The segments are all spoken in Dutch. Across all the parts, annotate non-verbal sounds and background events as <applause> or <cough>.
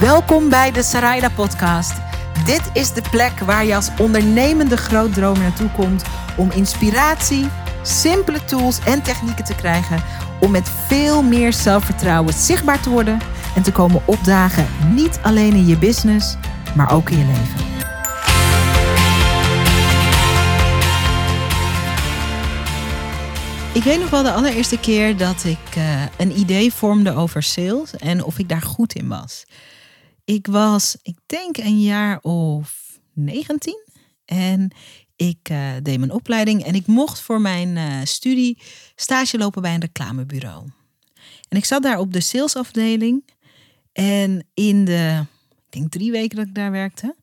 Welkom bij de Sarayda Podcast. Dit is de plek waar je als ondernemende grootdromer naartoe komt om inspiratie, simpele tools en technieken te krijgen om met veel meer zelfvertrouwen zichtbaar te worden en te komen opdagen, niet alleen in je business, maar ook in je leven. Ik weet nog wel de allereerste keer dat ik uh, een idee vormde over sales en of ik daar goed in was. Ik was, ik denk, een jaar of 19 en ik uh, deed mijn opleiding en ik mocht voor mijn uh, studie stage lopen bij een reclamebureau. En ik zat daar op de salesafdeling en in de, ik denk drie weken dat ik daar werkte,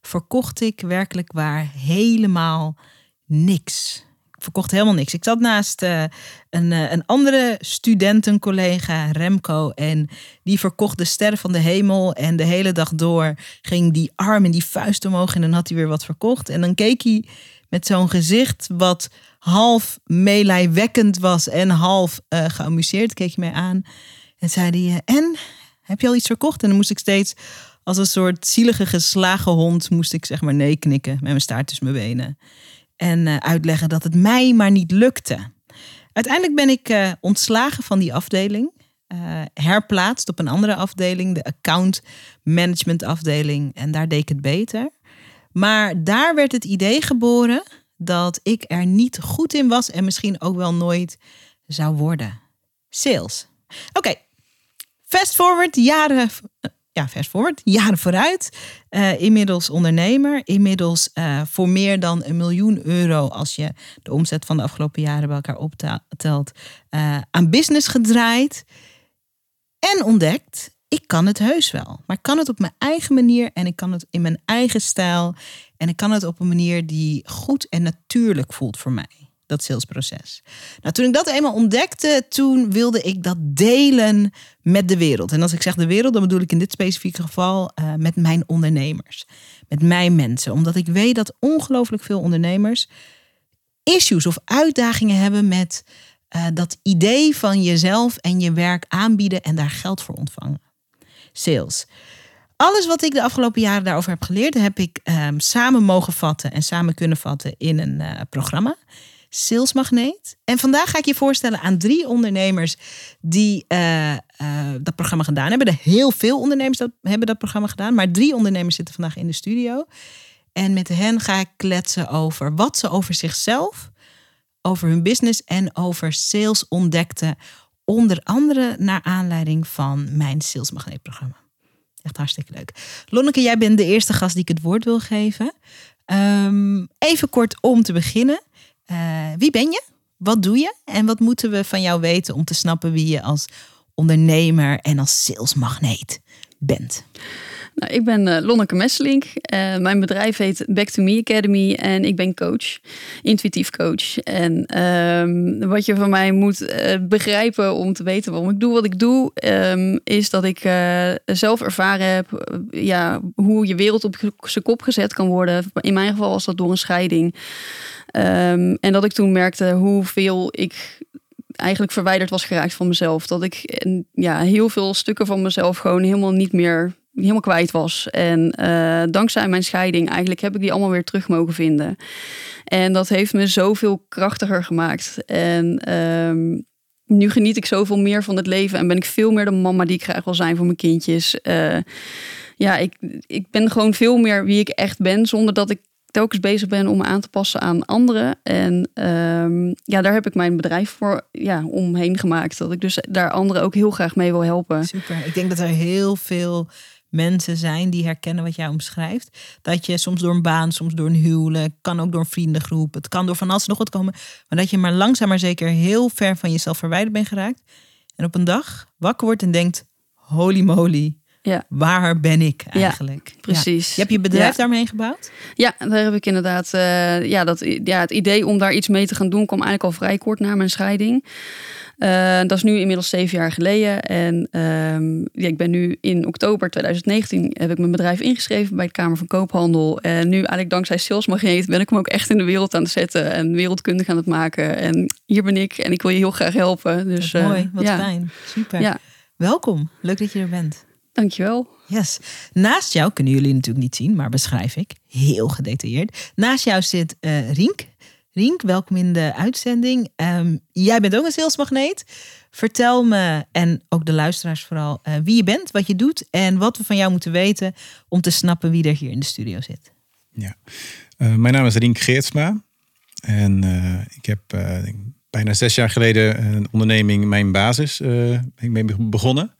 verkocht ik werkelijk waar helemaal niks verkocht helemaal niks. Ik zat naast uh, een, uh, een andere studentencollega, Remco. En die verkocht de sterren van de hemel. En de hele dag door ging die arm en die vuist omhoog. En dan had hij weer wat verkocht. En dan keek hij met zo'n gezicht wat half meelijwekkend was en half uh, geamuseerd. Keek je mij aan en zei hij, en, heb je al iets verkocht? En dan moest ik steeds als een soort zielige geslagen hond, moest ik zeg maar nee knikken met mijn staart tussen mijn benen en uh, uitleggen dat het mij maar niet lukte. Uiteindelijk ben ik uh, ontslagen van die afdeling. Uh, herplaatst op een andere afdeling, de account management afdeling. En daar deed ik het beter. Maar daar werd het idee geboren dat ik er niet goed in was en misschien ook wel nooit zou worden. Sales. Oké, fast forward, jaren ja, fast forward, jaren vooruit. Uh, inmiddels ondernemer. Inmiddels uh, voor meer dan een miljoen euro, als je de omzet van de afgelopen jaren bij elkaar optelt, uh, aan business gedraaid. En ontdekt, ik kan het heus wel. Maar ik kan het op mijn eigen manier en ik kan het in mijn eigen stijl. En ik kan het op een manier die goed en natuurlijk voelt voor mij dat salesproces. Nou, toen ik dat eenmaal ontdekte, toen wilde ik dat delen met de wereld. En als ik zeg de wereld, dan bedoel ik in dit specifieke geval uh, met mijn ondernemers, met mijn mensen. Omdat ik weet dat ongelooflijk veel ondernemers issues of uitdagingen hebben met uh, dat idee van jezelf en je werk aanbieden en daar geld voor ontvangen. Sales. Alles wat ik de afgelopen jaren daarover heb geleerd, heb ik um, samen mogen vatten en samen kunnen vatten in een uh, programma. Salesmagneet. En vandaag ga ik je voorstellen aan drie ondernemers die uh, uh, dat programma gedaan hebben. Er heel veel ondernemers hebben dat programma gedaan, maar drie ondernemers zitten vandaag in de studio. En met hen ga ik kletsen over wat ze over zichzelf, over hun business en over sales ontdekten. Onder andere naar aanleiding van mijn Salesmagneet-programma. Echt hartstikke leuk. Lonneke, jij bent de eerste gast die ik het woord wil geven. Um, even kort om te beginnen. Uh, wie ben je? Wat doe je? En wat moeten we van jou weten om te snappen wie je als ondernemer en als salesmagneet bent? Nou, ik ben uh, Lonneke Messelink. Uh, mijn bedrijf heet Back to Me Academy en ik ben coach, intuïtief coach. En um, wat je van mij moet begrijpen om te weten waarom ik doe wat ik doe, um, is dat ik zelf ervaren heb ja, hoe je wereld op zijn kop gezet kan worden. In mijn geval was dat door een scheiding. Um, en dat ik toen merkte hoeveel ik eigenlijk verwijderd was geraakt van mezelf. Dat ik ja, heel veel stukken van mezelf gewoon helemaal niet meer helemaal kwijt was. En uh, dankzij mijn scheiding eigenlijk heb ik die allemaal weer terug mogen vinden. En dat heeft me zoveel krachtiger gemaakt. En um, nu geniet ik zoveel meer van het leven en ben ik veel meer de mama die ik graag wil zijn voor mijn kindjes. Uh, ja, ik, ik ben gewoon veel meer wie ik echt ben, zonder dat ik telkens bezig ben om me aan te passen aan anderen. En um, ja, daar heb ik mijn bedrijf voor ja, omheen gemaakt. Dat ik dus daar anderen ook heel graag mee wil helpen. Super. Ik denk dat er heel veel mensen zijn die herkennen wat jij omschrijft. Dat je soms door een baan, soms door een huwelijk, kan ook door een vriendengroep, het kan door van alles nog wat komen, maar dat je maar langzaam maar zeker heel ver van jezelf verwijderd bent geraakt. En op een dag wakker wordt en denkt: holy moly, ja. Waar ben ik eigenlijk? Ja, precies. Ja. Je hebt je bedrijf daarmee gebouwd? Ja, daar heb ik inderdaad. Uh, ja, dat, ja, het idee om daar iets mee te gaan doen kwam eigenlijk al vrij kort na mijn scheiding. Uh, dat is nu inmiddels zeven jaar geleden. En uh, ja, ik ben nu in oktober 2019 heb ik mijn bedrijf ingeschreven bij de Kamer van Koophandel. En nu eigenlijk dankzij Salesmagneet ben ik hem ook echt in de wereld aan het zetten en wereldkundig aan het maken. En hier ben ik en ik wil je heel graag helpen. Dus, mooi, wat fijn. Super. Ja. Welkom. Leuk dat je er bent. Dankjewel. Yes. Naast jou kunnen jullie natuurlijk niet zien, maar beschrijf ik heel gedetailleerd. Naast jou zit uh, Rink. Rink, welkom in de uitzending. Um, jij bent ook een salesmagneet. Vertel me en ook de luisteraars vooral uh, wie je bent, wat je doet en wat we van jou moeten weten om te snappen wie er hier in de studio zit. Ja, uh, mijn naam is Rink Geertsma en ik heb bijna zes jaar geleden een onderneming Mijn Basis ik ben begonnen.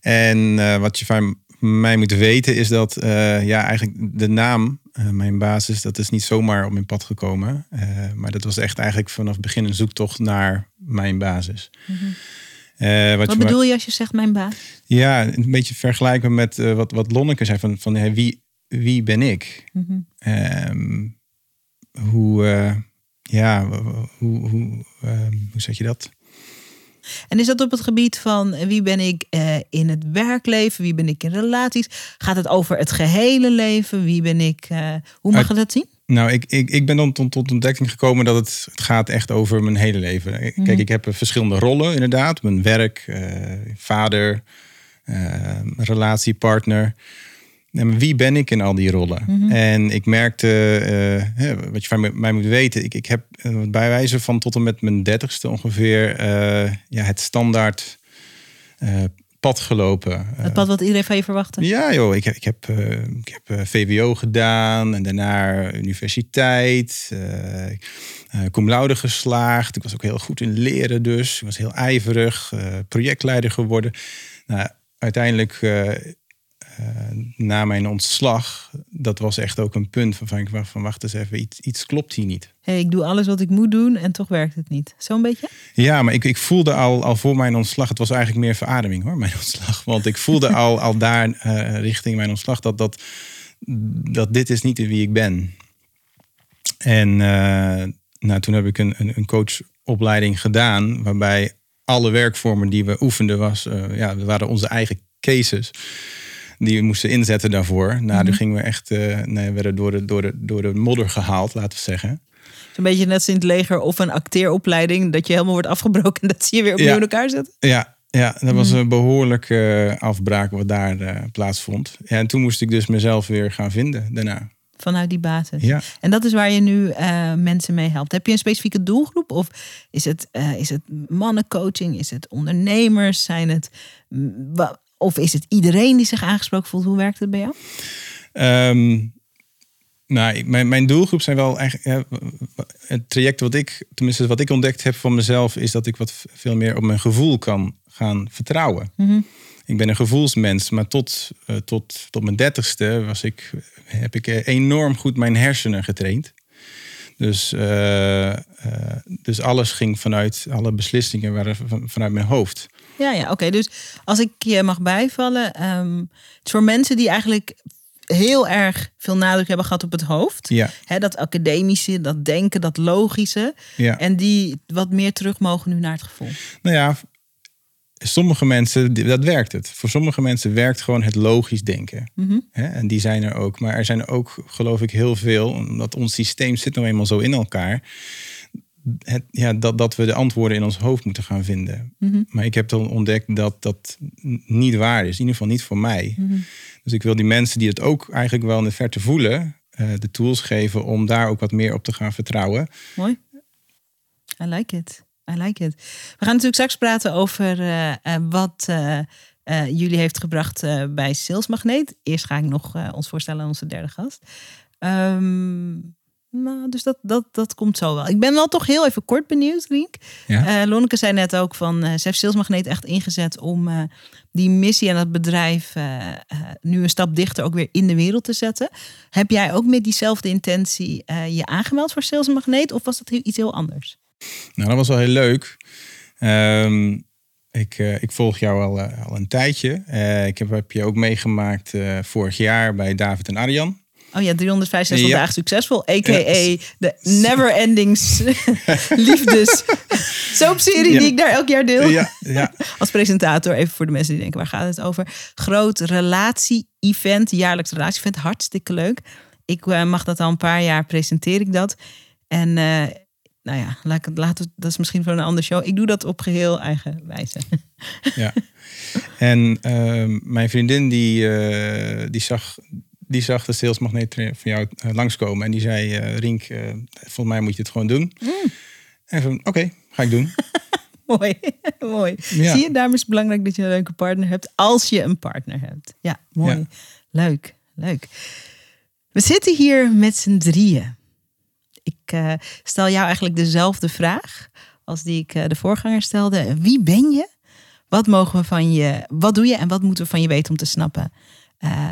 En wat je van mij moet weten is dat ja, eigenlijk de naam Mijn Basis, dat is niet zomaar op mijn pad gekomen. maar dat was echt eigenlijk vanaf het begin een zoektocht naar mijn basis. wat, wat bedoel je als je zegt mijn baas? Ja, een beetje vergelijken met wat, wat Lonneke zei van, van hey, wie, wie ben ik? Mm hoe, ja, hoe, hoe, hoe zeg je dat? En is dat op het gebied van wie ben ik uh, in het werkleven, wie ben ik in relaties? Gaat het over het gehele leven? Wie ben ik? Uh, hoe mag je dat zien? Nou, ik, ik, ik ben dan tot, tot ontdekking gekomen dat het, het gaat echt over mijn hele leven. Kijk, mm -hmm. ik heb verschillende rollen inderdaad. Mijn werk, vader, relatiepartner. Wie ben ik in al die rollen? Mm -hmm. En ik merkte, uh, wat je van mij moet weten, ik, ik heb bij wijze van tot en met mijn dertigste ongeveer uh, ja, het standaard uh, pad gelopen. Het pad wat iedereen van je verwachtte? Ja joh, ik heb, ik heb, ik heb VWO gedaan en daarna universiteit, cum laude geslaagd. Ik was ook heel goed in leren dus, ik was heel ijverig, projectleider geworden. Nou, uiteindelijk na mijn ontslag, dat was echt ook een punt van, van, van wacht eens even, iets, iets klopt hier niet. Hey, ik doe alles wat ik moet doen en toch werkt het niet. Zo'n beetje? Ja, maar ik, ik voelde al, al voor mijn ontslag, het was eigenlijk meer verademing hoor, <laughs> mijn ontslag. Want ik voelde al, al daar uh, richting mijn ontslag dat, dat, dat dit is niet wie ik ben. En uh, nou, toen heb ik een, een, een coachopleiding gedaan, waarbij alle werkvormen die we oefenden was, ja, we waren onze eigen cases die we moesten inzetten daarvoor. Nou, mm -hmm. gingen we echt, uh, nee, werden door de, door, de, door de modder gehaald, laten we zeggen. Zo'n beetje net als in het leger of een acteeropleiding, dat je helemaal wordt afgebroken en dat zie je weer opnieuw ja. in elkaar zet. Ja, ja, dat was een behoorlijke uh, afbraak wat daar uh, plaatsvond. Ja, en toen moest ik dus mezelf weer gaan vinden daarna. Vanuit die basis. Ja. En dat is waar je nu uh, mensen mee helpt. Heb je een specifieke doelgroep? Of is het, is het mannencoaching? Is het ondernemers? Zijn het of is het iedereen die zich aangesproken voelt? Hoe werkt het bij jou? Um, nou, mijn, mijn doelgroep zijn wel eigenlijk. Ja, het traject wat ik, tenminste wat ik ontdekt heb van mezelf, is dat ik wat veel meer op mijn gevoel kan gaan vertrouwen. Mm -hmm. Ik ben een gevoelsmens, maar tot, uh, tot, tot mijn dertigste was ik, heb ik enorm goed mijn hersenen getraind. Dus, uh, uh, dus alles ging vanuit, alle beslissingen waren vanuit mijn hoofd. Ja, ja oké. Dus als ik je mag bijvallen, um, het voor mensen die eigenlijk heel erg veel nadruk hebben gehad op het hoofd. Ja. Hè, dat academische, dat denken, dat logische. Ja. En die wat meer terug mogen nu naar het gevoel. Nou ja, sommige mensen, dat werkt het. Voor sommige mensen werkt gewoon het logisch denken. Mm -hmm. En die zijn er ook. Maar er zijn ook, geloof ik, heel veel, omdat ons systeem zit nou eenmaal zo in elkaar het, ja, dat, dat we de antwoorden in ons hoofd moeten gaan vinden. Mm -hmm. Maar ik heb dan ontdekt dat dat niet waar is. In ieder geval niet voor mij. Mm -hmm. Dus ik wil die mensen die het ook eigenlijk wel in de verte voelen, uh, de tools geven om daar ook wat meer op te gaan vertrouwen. Mooi. I like it. I like it. We gaan natuurlijk straks praten over uh, uh, wat jullie heeft gebracht bij Sales Magneet. Eerst ga ik nog ons voorstellen aan onze derde gast. Um, nou, dus dat, dat, dat komt zo wel. Ik ben wel toch heel even kort benieuwd, Riek. Ja. Uh, Lonneke zei net ook van, uh, ze heeft Salesmagneet echt ingezet om uh, die missie en het bedrijf nu een stap dichter ook weer in de wereld te zetten. Heb jij ook met diezelfde intentie je aangemeld voor Salesmagneet of was dat iets heel anders? Nou, dat was wel heel leuk. Um, ik, ik volg jou al, al een tijdje. ik heb, heb je ook meegemaakt vorig jaar bij David en Arjan. Oh ja, 365 ja. dagen succesvol. A.k.a. Ja. de Never Endings <laughs> Liefdes <laughs> soapserie die ik daar elk jaar deel. Ja, ja. <laughs> Als presentator, even voor de mensen die denken, waar gaat het over? Groot relatie-event, jaarlijks relatie-event. Hartstikke leuk. Ik uh, mag dat al een paar jaar, presenteer ik dat. En uh, nou ja, laat ik. Dat is misschien voor een andere show. Ik doe dat op geheel eigen wijze. Ja. En ehm, mijn vriendin die, eh, die, zag, die zag de salesmagneet van jou uh, langskomen. En die zei, uh, Rink, volgens mij moet je het gewoon doen. Mm. En van, oké, ga ik doen. <laughs> mooi, <laughs> mooi. Ja. Zie je, daarom is het belangrijk dat je een leuke partner hebt. Als je een partner hebt. Ja, mooi. Ja. Leuk, leuk. We zitten hier met z'n drieën. Ik eh, stel jou eigenlijk dezelfde vraag als die ik eh, de voorganger stelde. Wie ben je? Wat mogen we van je? Wat doe je en wat moeten we van je weten om te snappen? eh,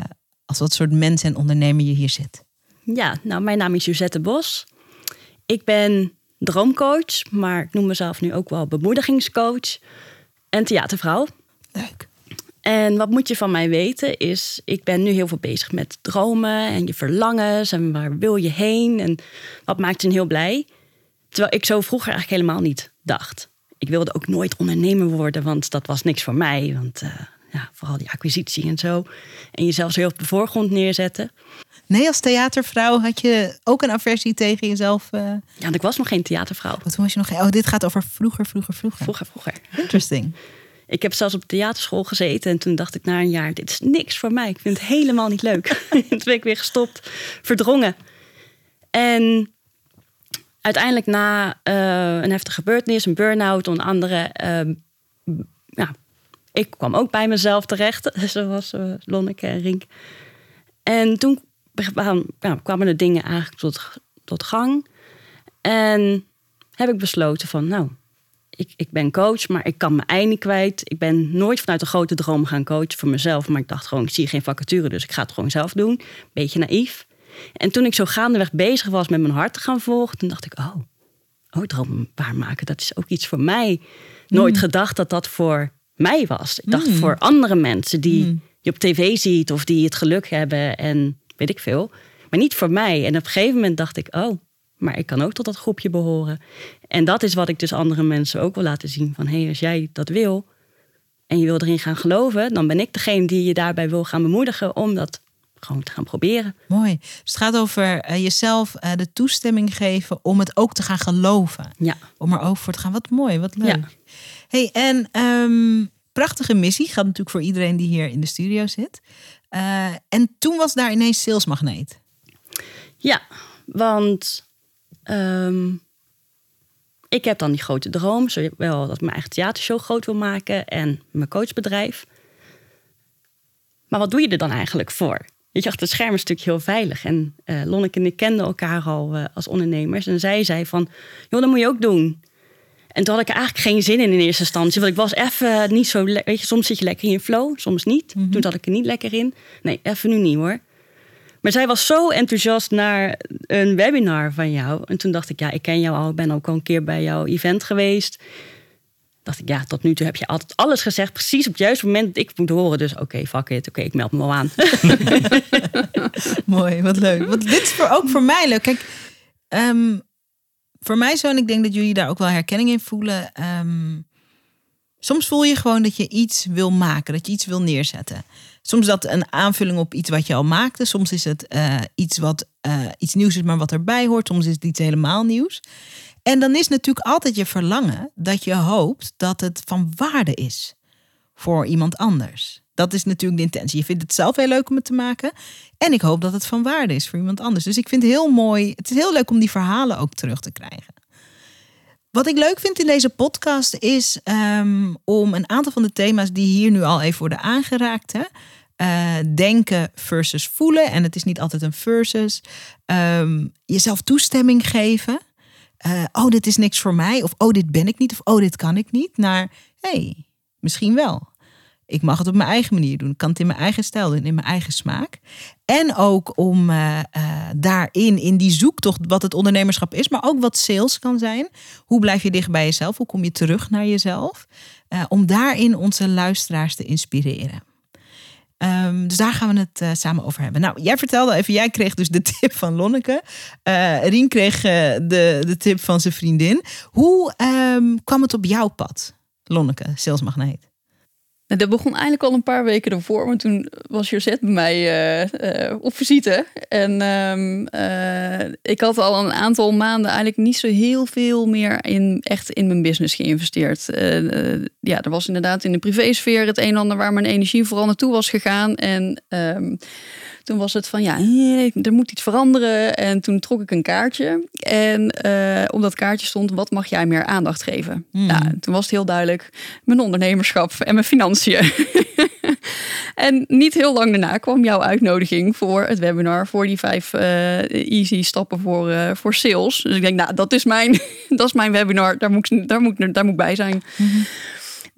als wat soort mens en ondernemer je hier zit. Ja, nou, mijn naam is Josette Bos. Ik ben droomcoach, maar ik noem mezelf nu ook wel bemoedigingscoach en theatervrouw. Leuk. En wat moet je van mij weten is, ik ben nu heel veel bezig met dromen en je verlangens en waar wil je heen en wat maakt je heel blij. Terwijl ik zo vroeger eigenlijk helemaal niet dacht. Ik wilde ook nooit ondernemer worden, want dat was niks voor mij. Want eh, ja, vooral die acquisitie en zo. En jezelf zo heel op de voorgrond neerzetten. Nee, als theatervrouw had je ook een aversie tegen jezelf. eh, Ja, want ik was nog geen theatervrouw. Wat toen was je nog? Oh, dit gaat over vroeger, vroeger, vroeger. Vroeger, vroeger. Interesting. <laughs> Ik heb zelfs op theaterschool gezeten en toen dacht ik na een jaar, dit is niks voor mij. Ik vind het helemaal niet leuk. <laughs> toen ben ik weer gestopt, verdrongen. En uiteindelijk na eh, een heftige gebeurtenis, een burn-out onder andere, ja, ik kwam ook bij mezelf terecht, <laughs> zoals uh, Lonneke en Rink. En toen kwamen, de dingen eigenlijk tot, tot gang. En heb ik besloten van, nou, ik, ik ben coach, maar ik kan mijn ei niet kwijt. Ik ben nooit vanuit een grote droom gaan coachen voor mezelf. Maar ik dacht gewoon, ik zie geen vacature, dus ik ga het gewoon zelf doen. Beetje naïef. En toen ik zo gaandeweg bezig was met mijn hart te gaan volgen, toen dacht ik, oh, oh dromen waarmaken, dat is ook iets voor mij. Nooit gedacht dat dat voor mij was. Ik dacht voor andere mensen die je op tv ziet of die het geluk hebben en weet ik veel. Maar niet voor mij. En op een gegeven moment dacht ik, oh, maar ik kan ook tot dat groepje behoren. En dat is wat ik dus andere mensen ook wil laten zien. Van hé, hey, als jij dat wil en je wil erin gaan geloven, dan ben ik degene die je daarbij wil gaan bemoedigen om dat gewoon te gaan proberen. Mooi. Dus het gaat over eh, jezelf eh, de toestemming geven om het ook te gaan geloven. Ja. Om er ook voor te gaan. Wat mooi, wat leuk. Ja. Hey, en ehm, prachtige missie. Gaat natuurlijk voor iedereen die hier in de studio zit. Eh, en toen was daar ineens salesmagneet. Ja, want ehm, ik heb dan die grote droom, zowel dat ik mijn eigen theatershow groot wil maken en mijn coachbedrijf. Maar wat doe je er dan eigenlijk voor? Weet je, achter het scherm is natuurlijk heel veilig. En eh Lonneke en ik kenden elkaar al eh, als ondernemers. En zij zei van, joh, dat moet je ook doen. En toen had ik eigenlijk geen zin in in eerste instantie. Want ik was even niet zo... le- Weet je, soms zit je lekker in je flow, soms niet. Toen zat ik er niet lekker in. Nee, even nu niet hoor. Maar zij was zo enthousiast naar een webinar van jou. En toen dacht ik, ja, ik ken jou al. Ik ben ook al een keer bij jouw event geweest. Dacht ik, ja, tot nu toe heb je altijd alles gezegd. Precies op het juiste moment dat ik het moet horen. Dus oké, fuck it. Oké, ik meld me wel aan. <laughs> Mooi, wat leuk. Want dit is voor, ook voor mij leuk. Kijk, ehm, voor mij zo, en ik denk dat jullie daar ook wel herkenning in voelen. ehm, soms voel je gewoon dat je iets wil maken, dat je iets wil neerzetten. Soms dat een aanvulling op iets wat je al maakte. Soms is het eh, iets wat eh, iets nieuws is, maar wat erbij hoort. Soms is het iets helemaal nieuws. En dan is natuurlijk altijd je verlangen dat je hoopt dat het van waarde is voor iemand anders. Dat is natuurlijk de intentie. Je vindt het zelf heel leuk om het te maken. En ik hoop dat het van waarde is voor iemand anders. Dus ik vind het heel mooi. Het is heel leuk om die verhalen ook terug te krijgen. Wat ik leuk vind in deze podcast is ehm, om een aantal van de thema's die hier nu al even worden aangeraakt. Hè, eh, denken versus voelen. En het is niet altijd een versus. Ehm, jezelf toestemming geven. Eh, oh, dit is niks voor mij. Of oh, dit ben ik niet. Of oh, dit kan ik niet. Naar hey, misschien wel. Ik mag het op mijn eigen manier doen. Ik kan het in mijn eigen stijl doen, in mijn eigen smaak. En ook om eh, eh, daarin, in die zoektocht, wat het ondernemerschap is, maar ook wat sales kan zijn. Hoe blijf je dicht bij jezelf? Hoe kom je terug naar jezelf? Eh, om daarin onze luisteraars te inspireren. Ehm, dus daar gaan we het samen over hebben. Nou, jij vertelde even, jij kreeg dus de <laughs> tip van Lonneke. Rien kreeg de, de tip van zijn vriendin. Hoe ehm, kwam het op jouw pad, Lonneke, salesmagneet? Nou, dat begon eigenlijk al een paar weken ervoor. Want toen was Josette bij mij eh, eh, op visite. En ehm, eh, ik had al een aantal maanden eigenlijk niet zo heel veel meer in, echt in mijn business geïnvesteerd. ja, er was inderdaad in de privésfeer het een en ander waar mijn energie vooral naartoe was gegaan. En ehm, toen was het van ja, er moet iets veranderen. En toen trok ik een kaartje. En uh, op dat kaartje stond: wat mag jij meer aandacht geven? Hmm. Nou, toen was het heel duidelijk: mijn ondernemerschap en mijn financiën. <laughs> en niet heel lang daarna kwam jouw uitnodiging voor het webinar voor die vijf uh, easy stappen voor, uh, voor sales. Dus ik denk, nou, dat is mijn, <laughs> dat is mijn webinar. Daar moet ik, daar moet ik, daar moet ik bij zijn. Mm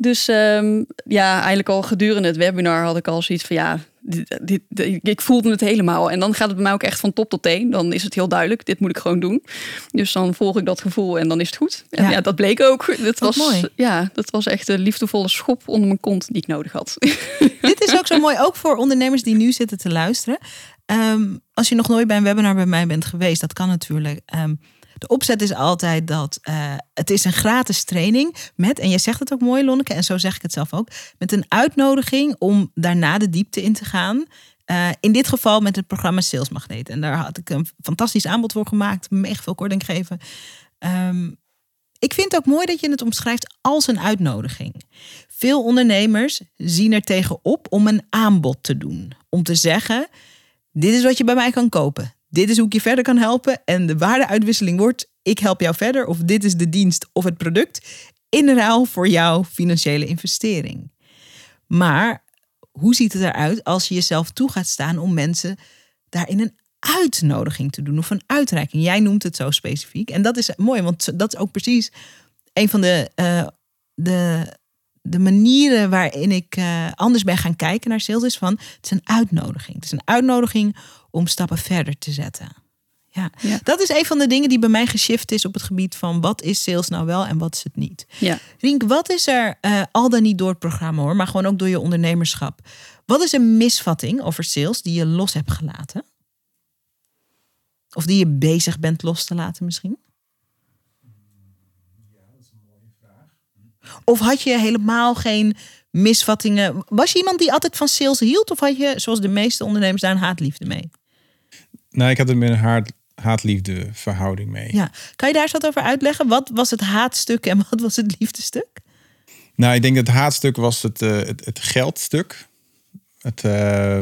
Dus um, ja, eigenlijk al gedurende het webinar had ik al zoiets van ja, dit, ik voelde het helemaal. En dan gaat het bij mij ook echt van top tot teen. Dan is het heel duidelijk, dit moet ik gewoon doen. Dus dan volg ik dat gevoel en dan is het goed. En ja, dat bleek ook. <laughs> Dat was, mooi. Ja, dat was echt een liefdevolle schop onder mijn kont die ik nodig had. <laughs> Dit is ook zo mooi, ook voor ondernemers die nu zitten te luisteren. Ehm, als je nog nooit bij een webinar bij mij bent geweest, dat kan natuurlijk. Um, de opzet is altijd dat uh, het is een gratis training met, en je zegt het ook mooi Lonneke, en zo zeg ik het zelf ook, met een uitnodiging om daarna de diepte in te gaan. Uh, in dit geval met het programma Sales Magnet. En daar had ik een fantastisch aanbod voor gemaakt, mega veel korting gegeven. Um, ik vind het ook mooi dat je het omschrijft als een uitnodiging. Veel ondernemers zien er tegenop om een aanbod te doen. Om te zeggen, dit is wat je bij mij kan kopen dit is hoe ik je verder kan helpen. En de waardeuitwisseling wordt, ik help jou verder. Of dit is de dienst of het product. In ruil voor jouw financiële investering. Maar hoe ziet het eruit als je jezelf toe gaat staan om mensen daarin een uitnodiging te doen of een uitreiking? Jij noemt het zo specifiek. En dat is mooi, want dat is ook precies een van de, uh, de, de manieren waarin ik uh, anders ben gaan kijken naar sales. Is van het is een uitnodiging. Het is een uitnodiging om stappen verder te zetten. Ja. dat is een van de dingen die bij mij geshift is op het gebied van wat is sales nou wel en wat is het niet. Ja. Rink, wat is er uh, al dan niet door het programma hoor, maar gewoon ook door je ondernemerschap? Wat is een misvatting over sales die je los hebt gelaten? Of die je bezig bent los te laten misschien? Ja, dat is een mooie vraag. Of had je helemaal geen misvattingen? Was je iemand die altijd van sales hield? Of had je, zoals de meeste ondernemers, daar een haatliefde mee? Nou, ik had er met een haat, haatliefde verhouding mee. Ja. Kan je daar eens wat over uitleggen? Wat was het haatstuk en <laughs> wat was het liefdestuk? Nou, ik denk dat het haatstuk was het, uh, het, het geldstuk. Het, uh,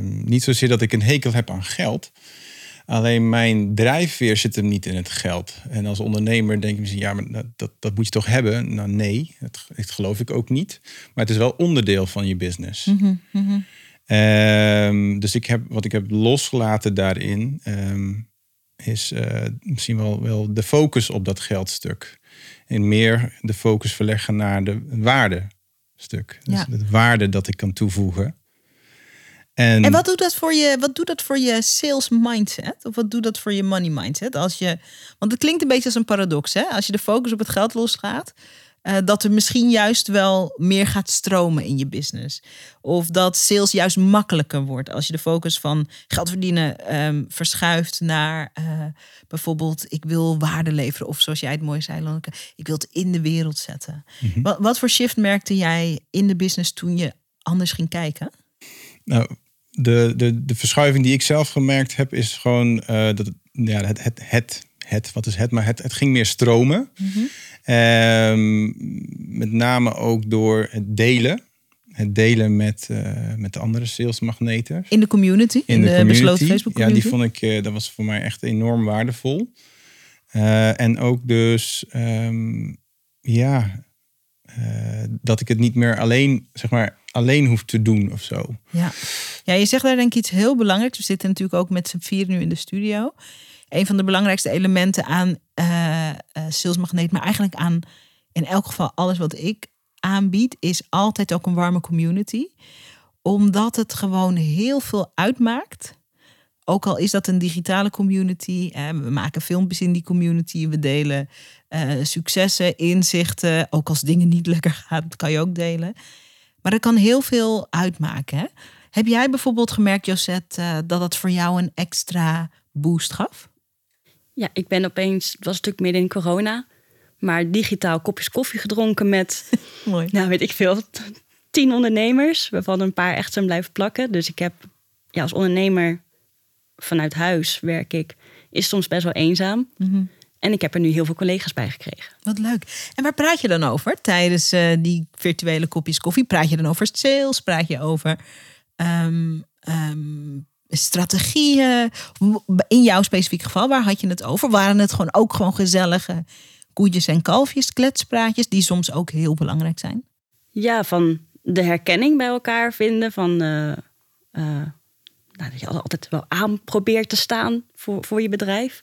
niet zozeer dat ik een hekel heb aan geld. Alleen mijn drijfveer zit hem niet in het geld. En als ondernemer denk je misschien, ja, maar dat, dat moet je toch hebben? Nou nee, dat, dat geloof ik ook niet. Maar het is wel onderdeel van je business. Mm Ehm, dus ik heb, wat ik heb losgelaten daarin ehm, is uh, misschien wel, wel de focus op dat geldstuk. En meer de focus verleggen naar de waardestuk. Dus ja. de waarde dat ik kan toevoegen. En, en, wat doet dat voor je, wat doet dat voor je sales mindset? Of wat doet dat voor je money mindset? Als je, want het klinkt een beetje als een paradox. Hè? Als je de focus op het geld losgaat, uh, dat er misschien juist wel meer gaat stromen in je business. Of dat sales juist makkelijker wordt als je de focus van geld verdienen um, verschuift naar uh, bijvoorbeeld ik wil waarde leveren. Of zoals jij het mooi zei, Lonneke, ik wil het in de wereld zetten. Mm -hmm. wat, wat voor shift merkte jij in de business toen je anders ging kijken? Nou, de, de, de verschuiving die ik zelf gemerkt heb is gewoon uh, dat ja, het, het, het het, wat is het, maar het, het ging meer stromen. Mm -hmm. met name ook door het delen. Het delen met, uh, met andere salesmagneten. In de community? In, de, besloten Facebook community? Ja, die vond ik, uh, dat was voor mij echt enorm waardevol. En ook dus, um, ja, dat ik het niet meer alleen, zeg maar, alleen hoef te doen of zo. Ja. ja, je zegt daar denk ik iets heel belangrijks. We zitten natuurlijk ook met z'n vier nu in de studio een van de belangrijkste elementen aan uh, maar eigenlijk aan in elk geval alles wat ik aanbied, is altijd ook een warme community. Omdat het gewoon heel veel uitmaakt. Ook al is dat een digitale community. Hè, we maken filmpjes in die community. We delen uh, successen, inzichten. Ook als dingen niet <laughs> lekker gaan, kan je ook delen. Maar dat kan heel veel uitmaken. Hè? Heb jij bijvoorbeeld gemerkt, Josette, uh, dat het voor jou een extra boost gaf? Ja, ik ben opeens, het was natuurlijk midden in corona, maar digitaal kopjes koffie gedronken met, <laughs> Mooi. nou weet ik veel, tien ondernemers, waarvan een paar echt zijn blijven plakken. Dus ik heb ja, als ondernemer vanuit huis werk ik, is soms best wel eenzaam. Mhm. En ik heb er nu heel veel collega's bij gekregen. Wat leuk. En waar praat je dan over tijdens eh, die virtuele kopjes koffie? Praat je dan over sales? Praat je over ehm, ehm, strategieën? In jouw specifiek geval, waar had je het over? Waren het gewoon ook gewoon gezellige koetjes en kalfjes, kletspraatjes, die soms ook heel belangrijk zijn? Ja, van de herkenning bij elkaar vinden. Van eh, eh, nou, dat je altijd wel aan probeert te staan voor, voor je bedrijf.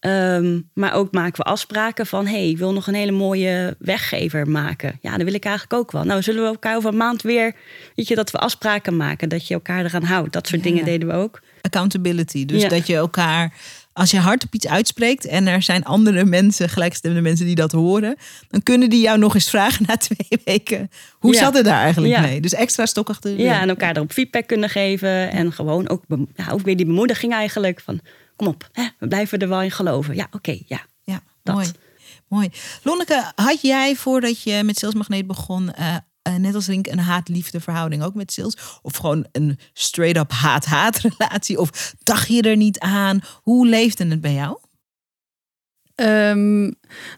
Ehm, maar ook maken we afspraken van... hey, ik wil nog een hele mooie weggever maken. Ja, dat wil ik eigenlijk ook wel. Nou, zullen we elkaar over een maand weer... weet je, dat we afspraken maken, dat je elkaar eraan houdt. Dat soort Ja, dingen deden we ook. Accountability. Dus Ja. dat je elkaar, als je hard op iets uitspreekt en er zijn andere mensen, gelijkgestemde mensen die dat horen, dan kunnen die jou nog eens vragen na <laughs> twee weken. Hoe Ja. zat het daar eigenlijk Ja. mee? Dus extra stok achter de Ja, deur. en elkaar erop feedback kunnen geven. En gewoon ook, ja, ook weer die bemoediging eigenlijk. Van, kom op, hè, we blijven er wel in geloven. Ja, oké, ja. Ja, Dat. mooi. mooi. Lonneke, had jij voordat je met Salesmagneet begon, eh, eh, net als Rink, een haat-liefde verhouding ook met sales? Of gewoon een straight-up haat-haat <laughs> relatie? Of dacht je er niet aan? Hoe leefde het bij jou? Ehm,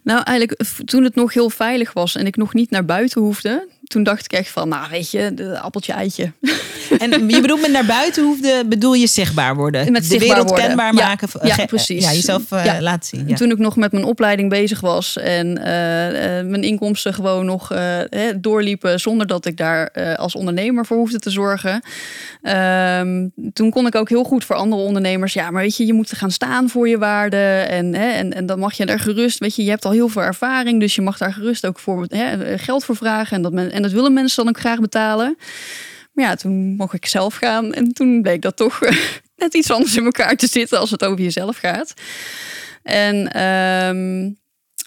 nou, eigenlijk toen het nog heel veilig was en ik nog niet naar buiten hoefde, toen dacht ik echt van, nou weet je, de appeltje eitje. <laughs> En je bedoelt met naar buiten hoefde, bedoel je zichtbaar worden? Met de zichtbaar wereld worden. kenbaar Ja, maken. ja, ge- precies. Ja, jezelf eh, Ja. laten zien. Ja. Toen ik nog met mijn opleiding bezig was en eh, eh, mijn inkomsten gewoon nog eh, doorliepen zonder dat ik daar eh, als ondernemer voor hoefde te zorgen. Ehm, toen kon ik ook heel goed voor andere ondernemers. Ja, maar weet je, je moet gaan staan voor je waarden. En, hè, en, en dan mag je daar gerust. Weet je, je hebt al heel veel ervaring. Dus je mag daar gerust ook voor hè, geld voor vragen. En dat, men, en dat willen mensen dan ook graag betalen. Maar ja, toen mocht ik zelf gaan. En toen bleek dat toch <laughs> net iets anders in elkaar te zitten als het over jezelf gaat. En ehm,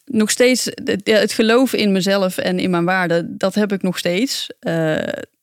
nog steeds het, geloven in mezelf en in mijn waarden, dat heb ik nog steeds. Eh,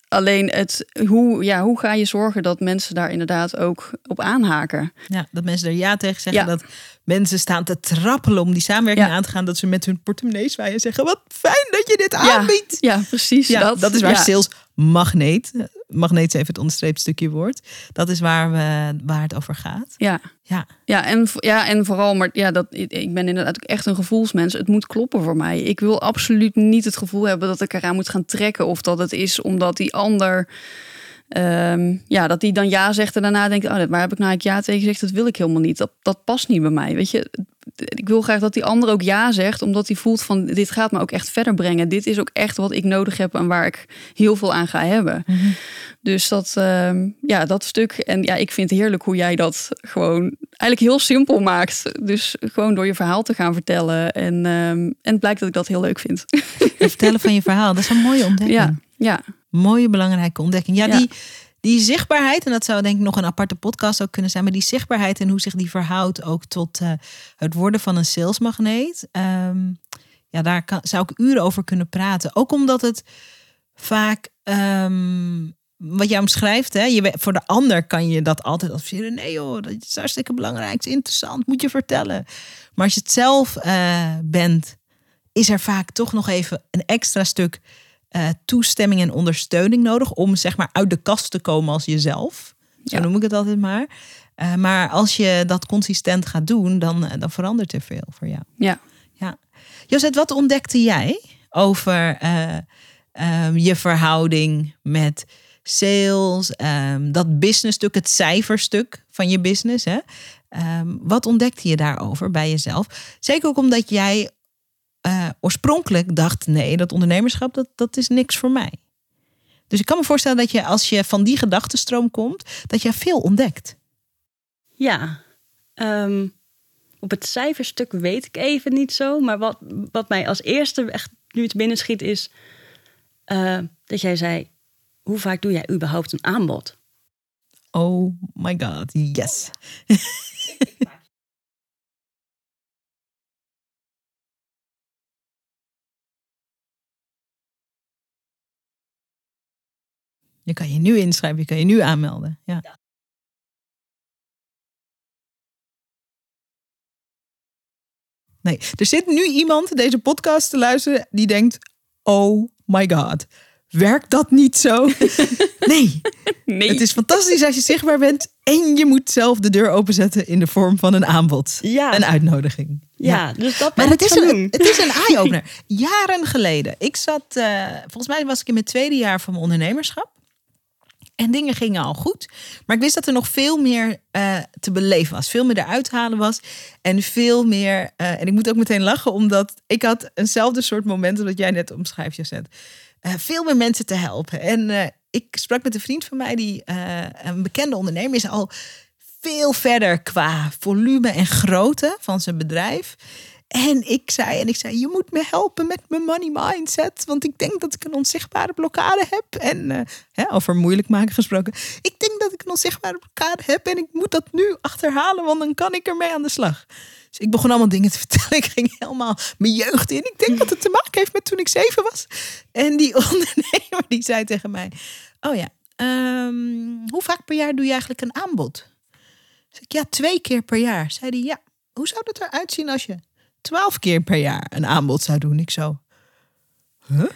alleen het, hoe, ja, hoe ga je zorgen dat mensen daar inderdaad ook op aanhaken? Ja, dat mensen er ja tegen zeggen. Ja. Dat mensen staan te trappelen om die samenwerking Ja. aan te gaan. Dat ze met hun portemonnee zwaaien en zeggen... wat fijn dat je dit aanbiedt. Ja, precies. Ja, dat, is waar sales magneet. Magneet even het onderstreept stukje woord. Dat is waar, we, waar het over gaat. Ja. Ja, Ja en, ja, en vooral, maar ja, dat, ik ben inderdaad ook echt een gevoelsmens. Het moet kloppen voor mij. Ik wil absoluut niet het gevoel hebben dat ik eraan moet gaan trekken. Of dat het is omdat die ander, ehm, ja, dat die dan ja zegt en daarna denkt, oh, waar heb ik nou eigenlijk ja tegen gezegd? Dat wil ik helemaal niet. Dat, dat past niet bij mij. Weet je, ik wil graag dat die ander ook ja zegt, omdat hij voelt van, dit gaat me ook echt verder brengen. Dit is ook echt wat ik nodig heb en waar ik heel veel aan ga hebben. Dus dat, ehm, ja, dat stuk. En ja, ik vind het heerlijk hoe jij dat gewoon eigenlijk heel simpel maakt. Dus gewoon door je verhaal te gaan vertellen. En, ehm, en het blijkt dat ik dat heel leuk vind. het vertellen van je verhaal. Dat is een mooie <laughs> ontdekking. ja, ja, Mooie, belangrijke ontdekking. Ja, Ja. Die, die zichtbaarheid, en dat zou denk ik nog een aparte podcast ook kunnen zijn, maar die zichtbaarheid en hoe zich die verhoudt ook tot eh, het worden van een salesmagneet. Ehm, ja, daar kan, zou ik uren over kunnen praten. Ook omdat het vaak, ehm, wat jij omschrijft, hè, je, voor de ander kan je dat altijd adviseren. Nee joh, dat is hartstikke belangrijk, is interessant, moet je vertellen. Maar als je het zelf eh, bent, is er vaak toch nog even een extra stuk eh, toestemming en ondersteuning nodig om zeg maar uit de kast te komen als jezelf. Zo Ja. noem ik het altijd maar. Eh, maar als je dat consistent gaat doen, dan, eh, dan verandert er veel voor jou. ja. Ja. Josette, wat ontdekte jij over eh, ehm, je verhouding met sales, ehm, dat businessstuk, het cijferstuk van je business? Hè? Ehm, wat ontdekte je daarover bij jezelf? Zeker ook omdat jij eh, oorspronkelijk dacht: nee, dat ondernemerschap, dat, dat is niks voor mij. Dus ik kan me voorstellen dat je als je van die gedachtenstroom komt, dat je veel ontdekt. Ja, ehm, op het cijferstuk weet ik even niet zo. Maar wat, wat mij als eerste echt nu het binnenschiet is... eh, dat jij zei, hoe vaak doe jij überhaupt een aanbod? Oh my god, yes. <laughs> Je kan je nu inschrijven, je kan je nu aanmelden. Ja. Nee, er zit nu iemand deze podcast te luisteren die denkt: Oh my god, werkt dat niet zo? <laughs> nee, Nee. het is fantastisch als je zichtbaar bent en je moet zelf de deur openzetten in de vorm van een aanbod, Ja. een uitnodiging. Ja, dus dat Maar het is, een, doen. het is een eye-opener. <laughs> Jaren geleden. Ik zat, eh, volgens mij was ik in mijn tweede jaar van mijn ondernemerschap. En dingen gingen al goed. Maar ik wist dat er nog veel meer eh, te beleven was. Veel meer eruit halen was. En veel meer. eh, en ik moet ook meteen lachen, omdat ik had eenzelfde soort momenten dat jij net omschrijft, Jacet. Eh, veel meer mensen te helpen. En ik sprak met een vriend van mij, die een bekende ondernemer is, al veel verder qua volume en grootte van zijn bedrijf. En ik zei, en ik zei, je moet me helpen met mijn money mindset. Want ik denk dat ik een onzichtbare blokkade heb. En eh, over moeilijk maken gesproken. Ik denk dat ik een onzichtbare blokkade heb. En ik moet dat nu achterhalen, want dan kan ik ermee aan de slag. Dus ik begon allemaal dingen te <laughs> vertellen. Ik ging helemaal mijn jeugd in. Ik denk dat het te maken heeft met toen ik zeven was. En die <laughs> ondernemer die zei tegen mij: Oh ja, ehm, hoe vaak per jaar doe je eigenlijk een aanbod? Zeg ik, ja, twee keer per jaar. Zei hij, ja, hoe zou dat eruit zien als je twaalf keer per jaar een aanbod zou doen? Ik zo, huh? <laughs>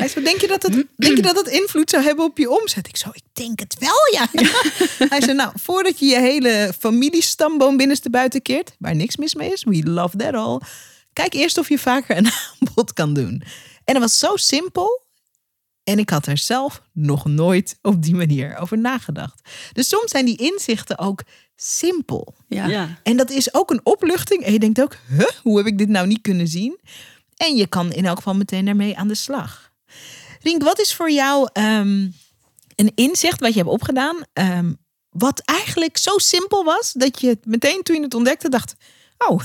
Hij zei, denk je, dat het, denk je dat het invloed zou hebben op je omzet? Ik zo, ik denk het wel, ja. <laughs> Hij zei, nou, voordat je je hele familiestamboom binnenste buiten keert, waar niks mis mee is, we love that all. Kijk eerst of je vaker een <laughs> aanbod kan doen. En dat was zo simpel. En ik had er zelf nog nooit op die manier over nagedacht. Dus soms zijn die inzichten ook simpel. ja. Ja. En dat is ook een opluchting. En je denkt ook, huh, hoe heb ik dit nou niet kunnen zien? En je kan in elk geval meteen daarmee aan de slag. Rink, wat is voor jou ehm, een inzicht wat je hebt opgedaan... ehm, wat eigenlijk zo simpel was... dat je het meteen toen je het ontdekte dacht... oh,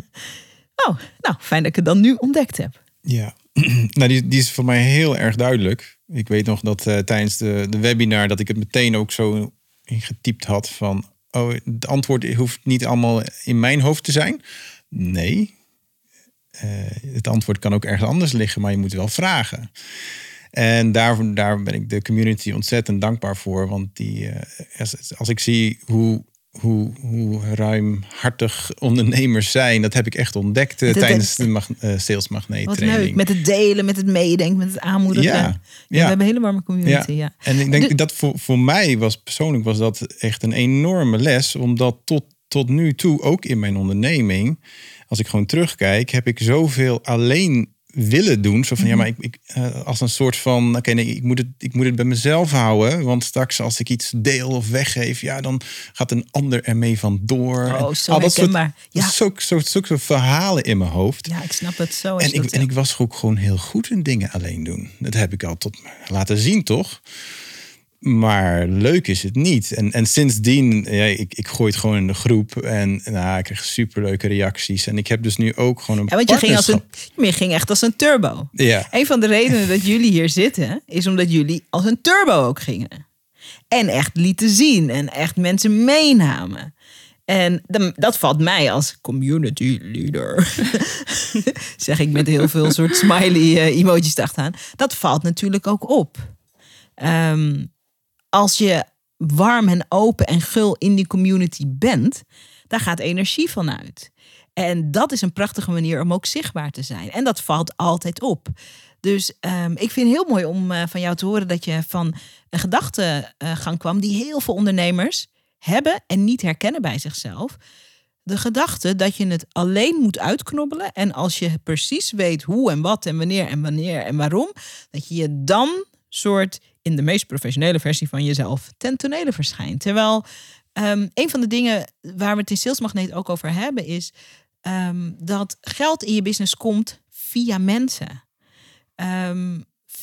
<laughs> oh nou, fijn dat ik het dan nu ontdekt heb. Ja, <clears throat> nou, die, die is voor mij heel erg duidelijk. Ik weet nog dat eh, tijdens de, de webinar dat ik het meteen ook zo ingetypt had van... Oh, het antwoord hoeft niet allemaal in mijn hoofd te zijn. Nee, Eh, het antwoord kan ook ergens anders liggen, maar je moet wel vragen. En daar, daar ben ik de community ontzettend dankbaar voor. Want die, eh, als, als ik zie hoe, hoe, hoe ruimhartig ondernemers zijn, dat heb ik echt ontdekt eh, tijdens de mag, eh, Sales Magneet Wat training. leuk, met het delen, met het meedenken, met het aanmoedigen. Ja, Ja, ja. We hebben een hele warme community, ja. En ik denk De- dat voor, voor mij was persoonlijk was dat echt een enorme les. Omdat tot, tot nu toe, ook in mijn onderneming, als ik gewoon terugkijk, heb ik zoveel alleen willen doen. Zo van Mhm. ja, maar ik, ik eh, als een soort van oké, nee, ik moet, het, ik moet het bij mezelf houden. Want straks als ik iets deel of weggeef, ja, dan gaat een ander ermee vandoor. Oh, zo dat soort. Ja. Zulke soort, zulke soort verhalen in mijn hoofd. Ja, ik snap het zo. En ik, en ik was ook gewoon heel goed in dingen alleen doen. Dat heb ik al tot laten zien, toch? Maar leuk is het niet. En, en sindsdien, ja, ik, ik gooi het gewoon in de groep. En nou, ik krijg superleuke reacties. En ik heb dus nu ook gewoon een Ja, want je ging, als een, je ging echt als een turbo. Ja, Een van de redenen dat jullie hier zitten, is omdat jullie als een turbo ook gingen. En echt lieten zien en echt mensen meenamen. En dat valt mij als community leader. <laughs> zeg ik met heel veel soort smiley eh, emojis achteraan. Dat valt natuurlijk ook op. Ehm, als je warm en open en gul in die community bent, daar gaat energie van uit. En dat is een prachtige manier om ook zichtbaar te zijn. En dat valt altijd op. Dus ehm, ik vind het heel mooi om eh, van jou te horen dat je van een gedachtegang kwam die heel veel ondernemers hebben en niet herkennen bij zichzelf. De gedachte dat je het alleen moet uitknobbelen. En als je precies weet hoe en wat en wanneer en wanneer en waarom, dat je je dan soort in de meest professionele versie van jezelf ten tonele verschijnt. Terwijl ehm, een van de dingen waar we het in Salesmagneet ook over hebben, is ehm, dat geld in je business komt via mensen. Ehm,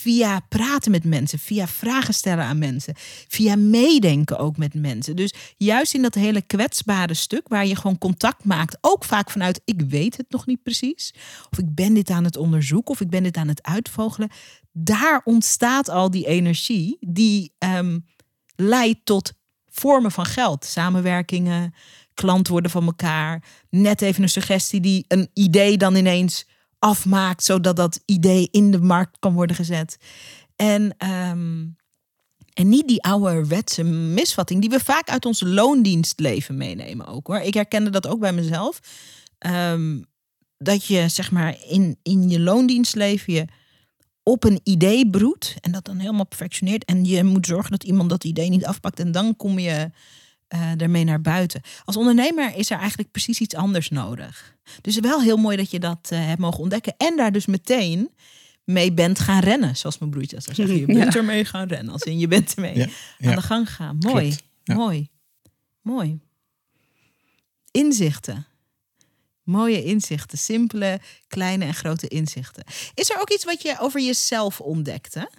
via praten met mensen, via vragen stellen aan mensen, via meedenken ook met mensen. Dus juist in dat hele kwetsbare stuk waar je gewoon contact maakt, ook vaak vanuit ik weet het nog niet precies, of ik ben dit aan het onderzoeken, of ik ben dit aan het uitvogelen, daar ontstaat al die energie die ehm, leidt tot vormen van geld, samenwerkingen, klant worden van elkaar, net even een suggestie die een idee dan ineens afmaakt, zodat dat idee in de markt kan worden gezet. En, ehm, en niet die ouderwetse misvatting die we vaak uit ons loondienstleven meenemen ook hoor. Ik herkende dat ook bij mezelf. ehm, dat je zeg maar in, in je loondienstleven je op een idee broedt en dat dan helemaal perfectioneert. En je moet zorgen dat iemand dat idee niet afpakt en dan kom je uh, ermee naar buiten. Als ondernemer is er eigenlijk precies iets anders nodig. Dus wel heel mooi dat je dat uh, hebt mogen ontdekken en daar dus meteen mee bent gaan rennen, zoals mijn broertje zou zeggen. Je <laughs> bent ja. ermee gaan rennen, als in je bent ermee ja, ja. aan de gang gaan. Mooi, mooi, mooi. Inzichten. Mooie inzichten, simpele, kleine en grote inzichten. Is er ook iets wat je over jezelf ontdekte?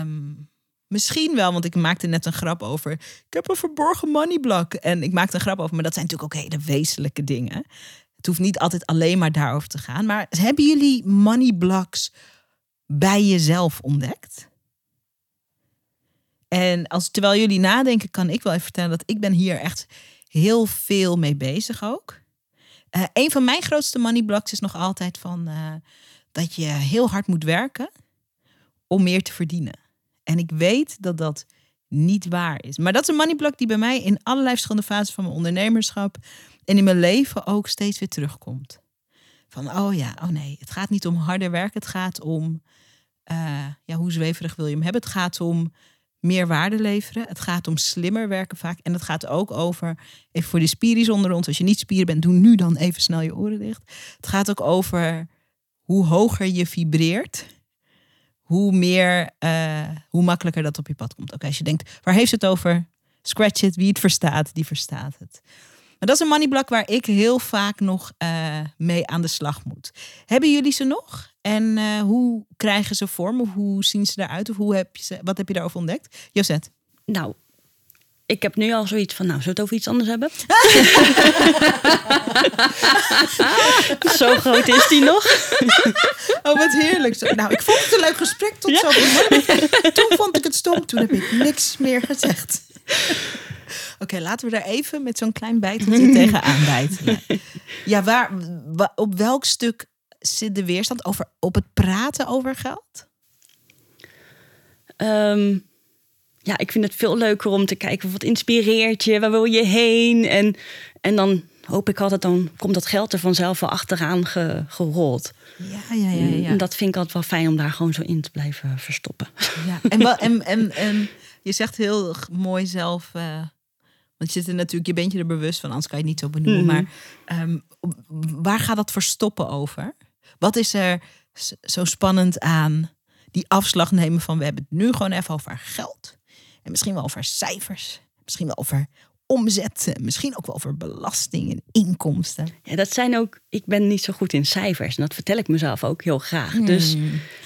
Um, misschien wel, want ik maakte net een grap over. Ik heb een verborgen moneyblok. En ik maakte een grap over, maar dat zijn natuurlijk ook hele wezenlijke dingen. Het hoeft niet altijd alleen maar daarover te gaan. Maar hebben jullie moneyblocks bij jezelf ontdekt? En als, terwijl jullie nadenken, kan ik wel even vertellen dat ik ben hier echt heel veel mee bezig ook. Uh, een van mijn grootste moneyblocks is nog altijd van uh, dat je heel hard moet werken om meer te verdienen. En ik weet dat dat niet waar is. Maar dat is een moneyblock die bij mij in allerlei verschillende fases van mijn ondernemerschap en in mijn leven ook steeds weer terugkomt. Van oh ja, oh nee, het gaat niet om harder werken. Het gaat om, uh, ja, hoe zweverig wil je hem hebben? Het gaat om meer waarde leveren. Het gaat om slimmer werken vaak. En het gaat ook over, even voor de spieren onder ons, als je niet spieren bent, doe nu dan even snel je oren dicht. Het gaat ook over hoe hoger je vibreert, hoe meer, uh, hoe makkelijker dat op je pad komt. Oké, als je denkt, waar heeft het over? Scratch it, wie het verstaat, die verstaat het. Maar dat is een moneyblok waar ik heel vaak nog uh, mee aan de slag moet. Hebben jullie ze nog? En uh, hoe krijgen ze vorm? Of hoe zien ze eruit? Of hoe heb je ze, wat heb je daarover ontdekt? Josette? Nou, ik heb nu al zoiets van, nou, zullen we het over iets anders hebben? <laughs> Zo groot is die nog. <laughs> oh, wat heerlijk. Zo, nou, ik vond het een leuk gesprek tot ja? zo. <laughs> Toen vond ik het stom. Toen heb ik niks meer gezegd. Oké, laten we daar even met zo'n klein bijteltje tegenaan bijten. Ja, waar, op welk stuk zit de weerstand over op het praten over geld? Um, ja, ik vind het veel leuker om te kijken wat inspireert je, waar wil je heen? En, en dan hoop ik altijd, dan komt dat geld er vanzelf wel achteraan gerold. Ja, ja, ja, ja. En dat vind ik altijd wel fijn om daar gewoon zo in te blijven verstoppen. Ja, en, wel, en, <laughs> en, en je zegt heel mooi zelf, uh, want je zit er natuurlijk, je bent je er bewust van, anders kan je het niet zo benoemen. Maar um, waar gaat dat verstoppen over? Wat is er zo spannend aan die afslag nemen van we hebben het nu gewoon even over geld? En misschien wel over cijfers. Misschien wel over omzet. Misschien ook wel over belasting en inkomsten. Ja, dat zijn ook. Ik ben niet zo goed in cijfers. En dat vertel ik mezelf ook heel graag. Hmm. Dus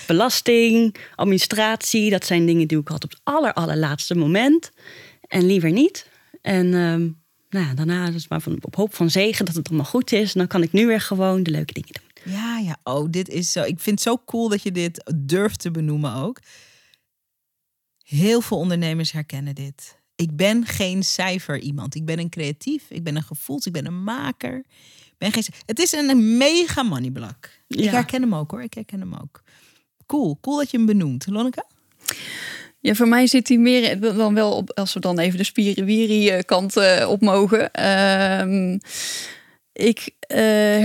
belasting, administratie, dat zijn dingen die ik had op het aller, allerlaatste moment. En liever niet. En um, nou ja, daarna dus maar van, op hoop van zegen dat het allemaal goed is. En dan kan ik nu weer gewoon de leuke dingen doen. Ja, ja. Oh, dit is zo. Ik vind het zo cool dat je dit durft te benoemen ook. Heel veel ondernemers herkennen dit. Ik ben geen cijfer iemand. Ik ben een creatief, ik ben een gevoels, ik ben een maker. ben geen, het is een mega moneyblok. Ja. Ik herken hem ook hoor, ik herken hem ook. Cool, cool dat je hem benoemt. Lonneke? Ja, voor mij zit hij meer dan wel op, als we dan even de spierenwierie eh, kant uh, op mogen. Uh, ik uh,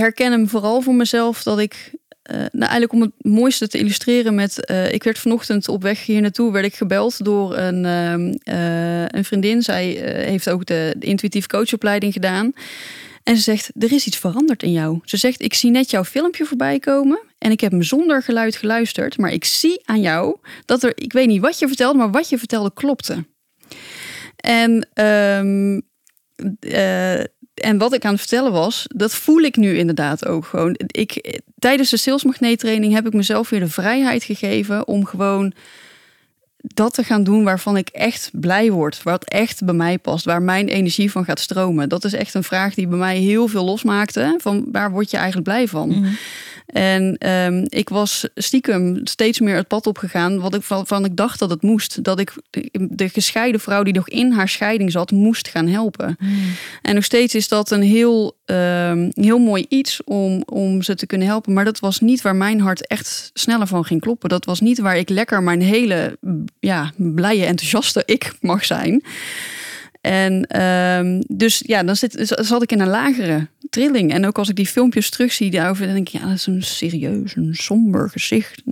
herken hem vooral voor mezelf dat ik uh, nou, eigenlijk om het mooiste te illustreren met... Uh, ik werd vanochtend op weg hier naartoe werd ik gebeld door een, uh, een vriendin. Zij heeft ook de, intuïtief coachopleiding gedaan. En ze zegt, er is iets veranderd in jou. Ze zegt, ik zie net jouw filmpje voorbij komen. En ik heb hem zonder geluid geluisterd. Maar ik zie aan jou dat er... Ik weet niet wat je vertelde, maar wat je vertelde klopte. En... Um, en wat ik aan het vertellen was, dat voel ik nu inderdaad ook gewoon. Ik, tijdens de salesmagneettraining heb ik mezelf weer de vrijheid gegeven om gewoon dat te gaan doen waarvan ik echt blij word. Wat echt bij mij past, waar mijn energie van gaat stromen. Dat is echt een vraag die bij mij heel veel losmaakte. Van waar word je eigenlijk blij van? Mhm. En um, ik was stiekem steeds meer het pad opgegaan, wat ik van, van ik dacht dat het moest. Dat ik de, gescheiden vrouw die nog in haar scheiding zat, moest gaan helpen. Hmm. En nog steeds is dat een heel, um, heel mooi iets om, om ze te kunnen helpen. Maar dat was niet waar mijn hart echt sneller van ging kloppen. Dat was niet waar ik lekker mijn hele ja, blije, enthousiaste ik mag zijn. En um, dus ja, dan zit, zat ik in een lagere trilling. En ook als ik die filmpjes terugzie daarover, dan denk ik, ja, dat is een serieus, een somber gezicht.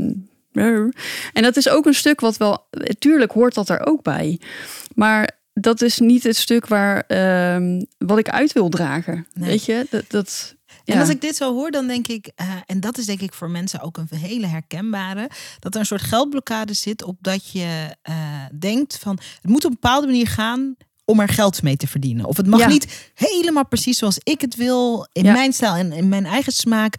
En dat is ook een stuk wat wel, tuurlijk hoort dat er ook bij. Maar dat is niet het stuk waar ehm, wat ik uit wil dragen. Weet je, dat. dat En als ik dit zo hoor, dan denk ik, eh, en dat is denk ik voor mensen ook een hele herkenbare, dat er een soort geldblokkade zit op dat je uh, denkt van het moet op een bepaalde manier gaan om er geld mee te verdienen. Of het mag niet helemaal precies zoals ik het wil, in mijn stijl en in mijn eigen smaak.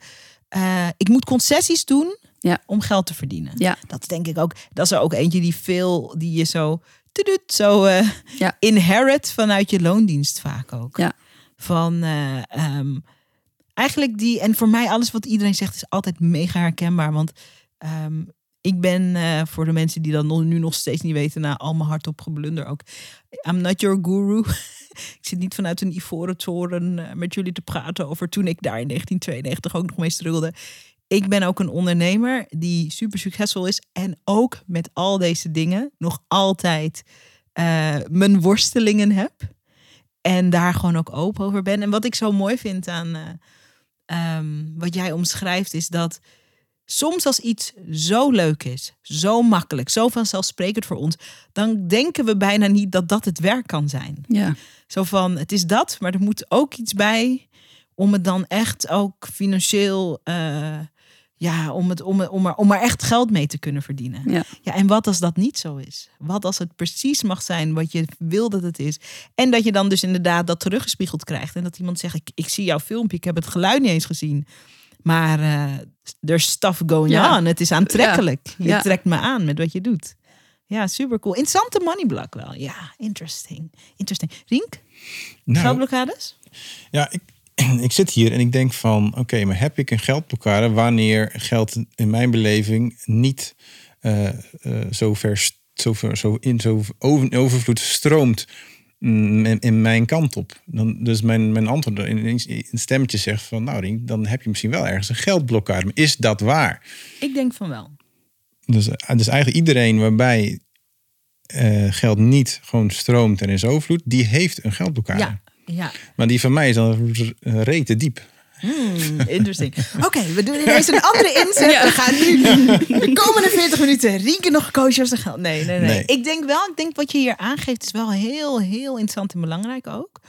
Uh, ik moet concessies doen ja. om geld te verdienen. Ja. Dat denk ik ook. Dat is er ook eentje die veel, die je zo, zo uh, ja. inherit vanuit je loondienst vaak ook. Ja. Van uh, um, eigenlijk die, en voor mij alles wat iedereen zegt is altijd mega herkenbaar. Want um, ik ben uh, voor de mensen die dat nu nog steeds niet weten, na al mijn hart op geblunder ook. I'm not your guru. <laughs> ik zit niet vanuit een ivoren toren met jullie te praten over toen ik daar in 1992 ook nog mee struggelde. Ik ben ook een ondernemer die super succesvol is en ook met al deze dingen nog altijd uh, mijn worstelingen heb. En daar gewoon ook open over ben. En wat ik zo mooi vind aan um, wat jij omschrijft, is dat soms als iets zo leuk is, zo makkelijk, zo vanzelfsprekend voor ons, dan denken we bijna niet dat dat het werk kan zijn. Ja. Zo van, het is dat, maar er moet ook iets bij om het dan echt ook financieel uh, ja, om, het, om, om, er, om er echt geld mee te kunnen verdienen. Ja. ja, en wat als dat niet zo is? Wat als het precies mag zijn wat je wil dat het is? En dat je dan dus inderdaad dat teruggespiegeld krijgt. En dat iemand zegt, ik, ik zie jouw filmpje, ik heb het geluid niet eens gezien. Maar uh, there's stuff going on. Het is aantrekkelijk. Je trekt me aan met wat je doet. Ja, super cool. Interessante money block wel. Ja, interesting. Interesting. Rink? Nou, geldblokkades? Ja, ik, <clears throat> ik zit hier en ik denk van, oké, maar heb ik een geldblokkade wanneer geld in mijn beleving niet uh, uh, zo ver, zo, ver, zo in zo over, overvloed stroomt in, in, mijn kant op? Dan, dus mijn, mijn antwoord in een stemmetje zegt van, nou, dan heb je misschien wel ergens een geldblokkade. Maar is dat waar? Ik denk van wel. Dus, eh, dus eigenlijk iedereen waarbij uh, geld niet gewoon stroomt en is overvloed, die heeft een geldblokkade. Ja, ja. Maar die van mij is dan rete diep. Hmm, interesting. <laughs> Oké, we doen ineens een andere inzet. We gaan nu de komende 40 minuten Rienke nog coachen als geld. Nee, nee, nee, Ik denk wel, ik denk wat je hier aangeeft is wel heel, heel interessant en belangrijk ook.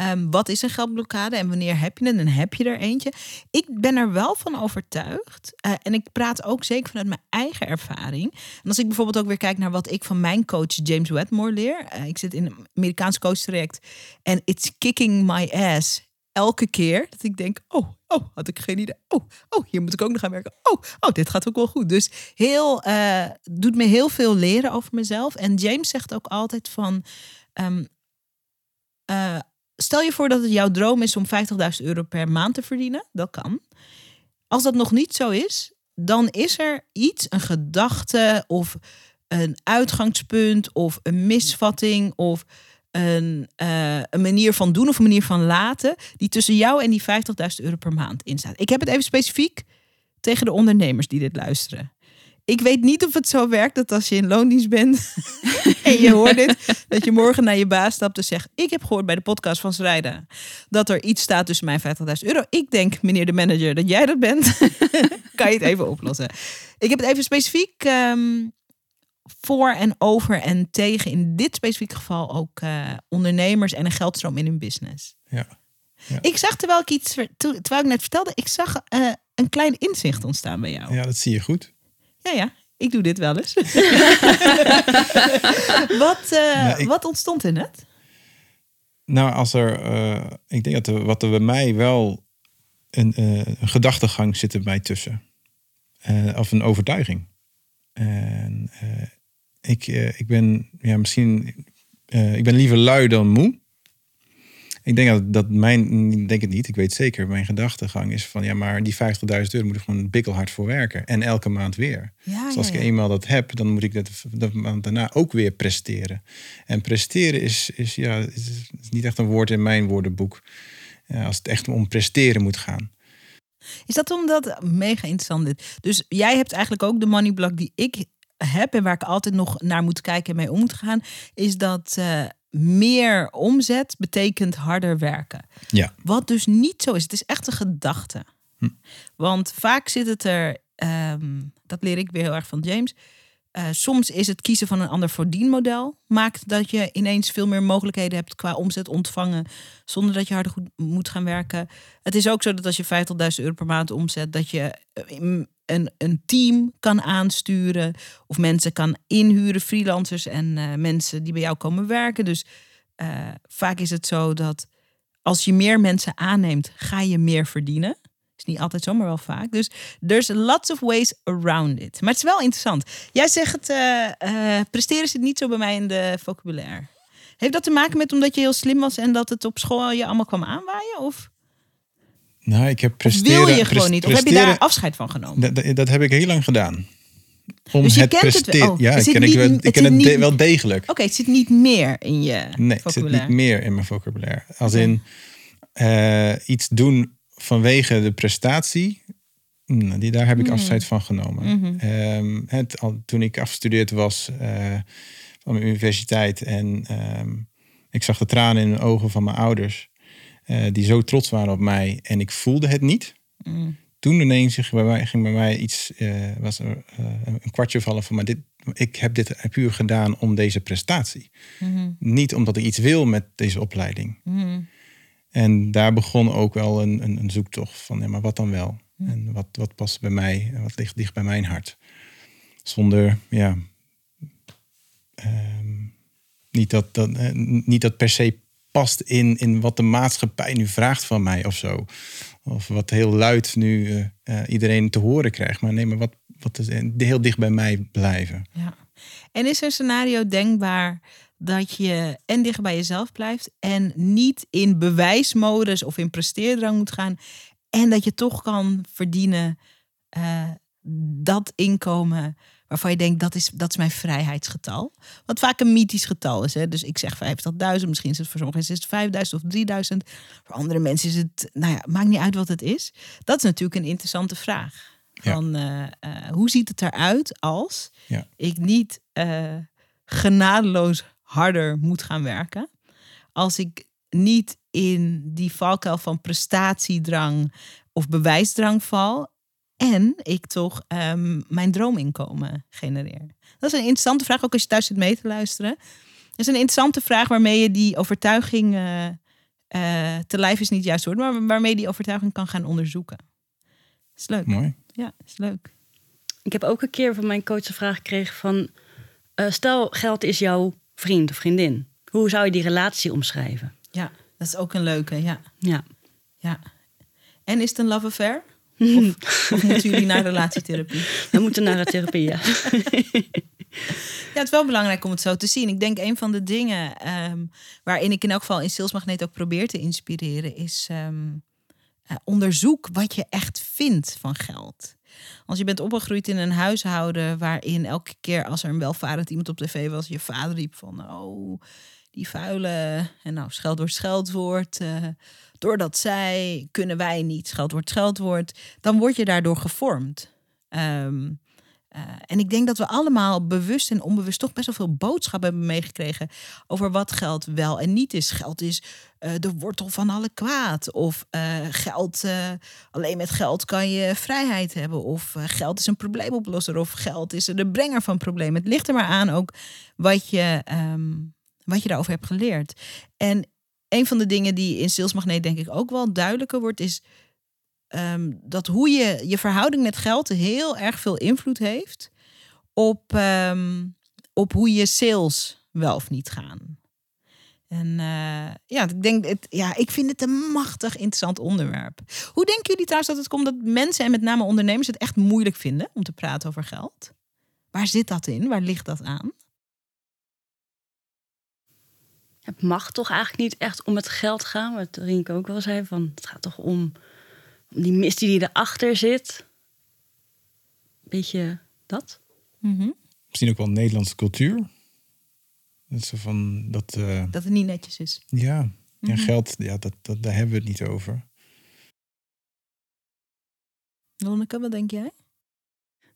Um, wat is een geldblokkade en wanneer heb je het en heb je er eentje? Ik ben er wel van overtuigd. Uh, en ik praat ook zeker vanuit mijn eigen ervaring. En als ik bijvoorbeeld ook weer kijk naar wat ik van mijn coach James Wedmore leer. Uh, ik zit in een Amerikaans coach traject en it's kicking my ass elke keer dat ik denk, oh, oh, had ik geen idee. Oh, oh, hier moet ik ook nog aan werken. Oh, oh, dit gaat ook wel goed. Dus heel, uh, doet me heel veel leren over mezelf. En James zegt ook altijd van, um, uh, stel je voor dat het jouw droom is om 50.000 euro per maand te verdienen. Dat kan. Als dat nog niet zo is, dan is er iets, een gedachte of een uitgangspunt of een misvatting of een, uh, een manier van doen of een manier van laten die tussen jou en die 50.000 euro per maand in staat. Ik heb het even specifiek tegen de ondernemers die dit luisteren ik weet niet of het zo werkt dat als je in loondienst bent <laughs> en je hoort dit, dat je morgen naar je baas stapt en zegt: Ik heb gehoord bij de podcast van Schrijden dat er iets staat tussen mijn 50.000 euro. Ik denk, meneer de manager, dat jij dat bent. <laughs> kan je het even oplossen? Ik heb het even specifiek ehm, voor en over en tegen in dit specifieke geval ook uh, ondernemers en een geldstroom in hun business. Ja. ja. Ik zag terwijl ik iets, terwijl ik net vertelde, ik zag uh, een klein inzicht ontstaan bij jou. Ja, dat zie je goed. Ja, ja. Ik doe dit wel eens. <laughs> wat, uh, wat ontstond er net? Nou, als er, ik denk dat er, wat er bij mij wel een, een gedachtegang zit er bij tussen. of een overtuiging. En ik, ik ben, ja, misschien, ik ben liever lui dan moe. Ik denk dat, dat mijn, ik denk het niet, ik weet zeker, mijn gedachtegang is van ja, maar die 50.000 euro moet ik gewoon bikkelhard voor werken. En elke maand weer. Ja, dus als ik eenmaal dat heb, dan moet ik dat de maand daarna ook weer presteren. En presteren is, is, ja, is, niet echt een woord in mijn woordenboek. Ja, als het echt om presteren moet gaan. Is dat omdat, mega interessant dit. Dus jij hebt eigenlijk ook de money block die ik heb en waar ik altijd nog naar moet kijken en mee om moet gaan, is dat uh, meer omzet betekent harder werken. Ja. Wat dus niet zo is. Het is echt een gedachte. Hm. Want vaak zit het er, ehm, dat leer ik weer heel erg van James. eh, soms is het kiezen van een ander verdienmodel. Maakt dat je ineens veel meer mogelijkheden hebt qua omzet ontvangen. Zonder dat je harder goed moet gaan werken. Het is ook zo dat als je 50.000 euro per maand omzet, dat je eh, een, een team kan aansturen. Of mensen kan inhuren, freelancers en eh, mensen die bij jou komen werken. Dus eh, vaak is het zo dat als je meer mensen aanneemt, ga je meer verdienen. Is niet altijd zo, maar wel vaak. Dus there's lots of ways around it. Maar het is wel interessant. Jij zegt eh, presteren zit niet zo bij mij in de vocabulaire. Heeft dat te maken met omdat je heel slim was en dat het op school je allemaal kwam aanwaaien? Of, Nou, ik heb presteren... wil je gewoon niet? Of heb je daar afscheid van genomen? Dat, heb ik heel lang gedaan. Om Dus je het kent het wel. presteren. Oh, ja, ik ken, ik niet- wel, het ik ken zit het de- niet- wel degelijk. Oké, het zit niet meer in je Nee, het zit niet meer in mijn vocabulaire. Als in eh, iets doen vanwege de prestatie. nou, die, daar heb ik Hmm. afscheid van genomen. Mhm. Ehm, het, al, toen ik afgestudeerd was eh, van mijn universiteit en ehm, ik zag de tranen in de ogen van mijn ouders, eh, die zo trots waren op mij en ik voelde het niet. Mm. Toen ineens ging bij mij, ging bij mij iets, eh, was er eh, een kwartje vallen van, maar dit, ik heb dit puur gedaan om deze prestatie. Mhm. Niet omdat ik iets wil met deze opleiding. Mhm. En daar begon ook wel een, een, een zoektocht van, ja, maar wat dan wel? En wat, wat past bij mij? En wat ligt dicht bij mijn hart? Zonder, ja, ehm, niet, dat, dat, niet dat per se in, in wat de maatschappij nu vraagt van mij of zo. Of wat heel luid nu eh, eh, iedereen te horen krijgt. Maar nee, maar wat, wat is heel dicht bij mij blijven. Ja. En is er een scenario denkbaar dat je en dicht bij jezelf blijft en niet in bewijsmodus of in presteerdrang moet gaan en dat je toch kan verdienen eh, dat inkomen waarvan je denkt dat is, dat is mijn vrijheidsgetal. Wat vaak een mythisch getal is. Hè? Dus ik zeg 50.000, misschien is het voor sommigen is het 5.000 of 3.000. Voor andere mensen is het, nou ja, maakt niet uit wat het is. Dat is natuurlijk een interessante vraag. Ja. Van, eh, eh, hoe ziet het eruit als Ja. ik niet eh, genadeloos harder moet gaan werken. Als ik niet in die valkuil van prestatiedrang of bewijsdrang val. En ik toch ehm, mijn droominkomen genereer. Dat is een interessante vraag, ook als je thuis zit mee te luisteren. Dat is een interessante vraag waarmee je die overtuiging... eh, eh, te lijf is niet juist woord, maar waarmee je die overtuiging kan gaan onderzoeken. Is leuk. Mooi. Ja, is leuk. Ik heb ook een keer van mijn coach de vraag gekregen van... eh, stel, geld is jouw vriend of vriendin. Hoe zou je die relatie omschrijven? Ja, dat is ook een leuke, ja. Ja. ja. En is het een love affair? Of, <laughs> of moeten jullie naar relatietherapie? <laughs> We moeten naar de therapie, ja. <laughs> Ja, het is wel belangrijk om het zo te zien. Ik denk een van de dingen ehm, waarin ik in elk geval in Sales Magnet ook probeer te inspireren, is ehm, eh, onderzoek wat je echt vindt van geld. Als je bent opgegroeid in een huishouden waarin elke keer als er een welvarend iemand op tv was, je vader riep van, oh, die vuile, en nou, scheldwoord, scheldwoord, eh doordat zij kunnen wij niet, scheldwoord, scheldwoord, dan word je daardoor gevormd. Ehm, eh, en ik denk dat we allemaal bewust en onbewust toch best wel veel boodschappen hebben meegekregen over wat geld wel en niet is. Geld is eh, de wortel van alle kwaad. Of geld, alleen met geld kan je vrijheid hebben. Of geld is een probleemoplosser. Of geld is de brenger van problemen. Het ligt er maar aan ook wat je, ehm, wat je daarover hebt geleerd. En een van de dingen die in Sales Magnet denk ik ook wel duidelijker wordt, is ehm, dat hoe je je verhouding met geld heel erg veel invloed heeft op, ehm, op hoe je sales wel of niet gaan. En eh, ja, ik denk, het, ja, ik vind het een machtig interessant onderwerp. Hoe denken jullie trouwens dat het komt dat mensen en met name ondernemers het echt moeilijk vinden om te praten over geld? Waar zit dat in? Waar ligt dat aan? Het mag toch eigenlijk niet echt om het geld gaan. Wat Rienke ook wel zei. Van, het gaat toch om, om die missie die erachter zit. Beetje dat? Mhm. Misschien ook wel Nederlandse cultuur. Dat, zo van, dat, eh, Dat het niet netjes is. ja, ja, Mhm. geld, ja, dat, dat, daar hebben we het niet over. Lonneke, wat denk jij?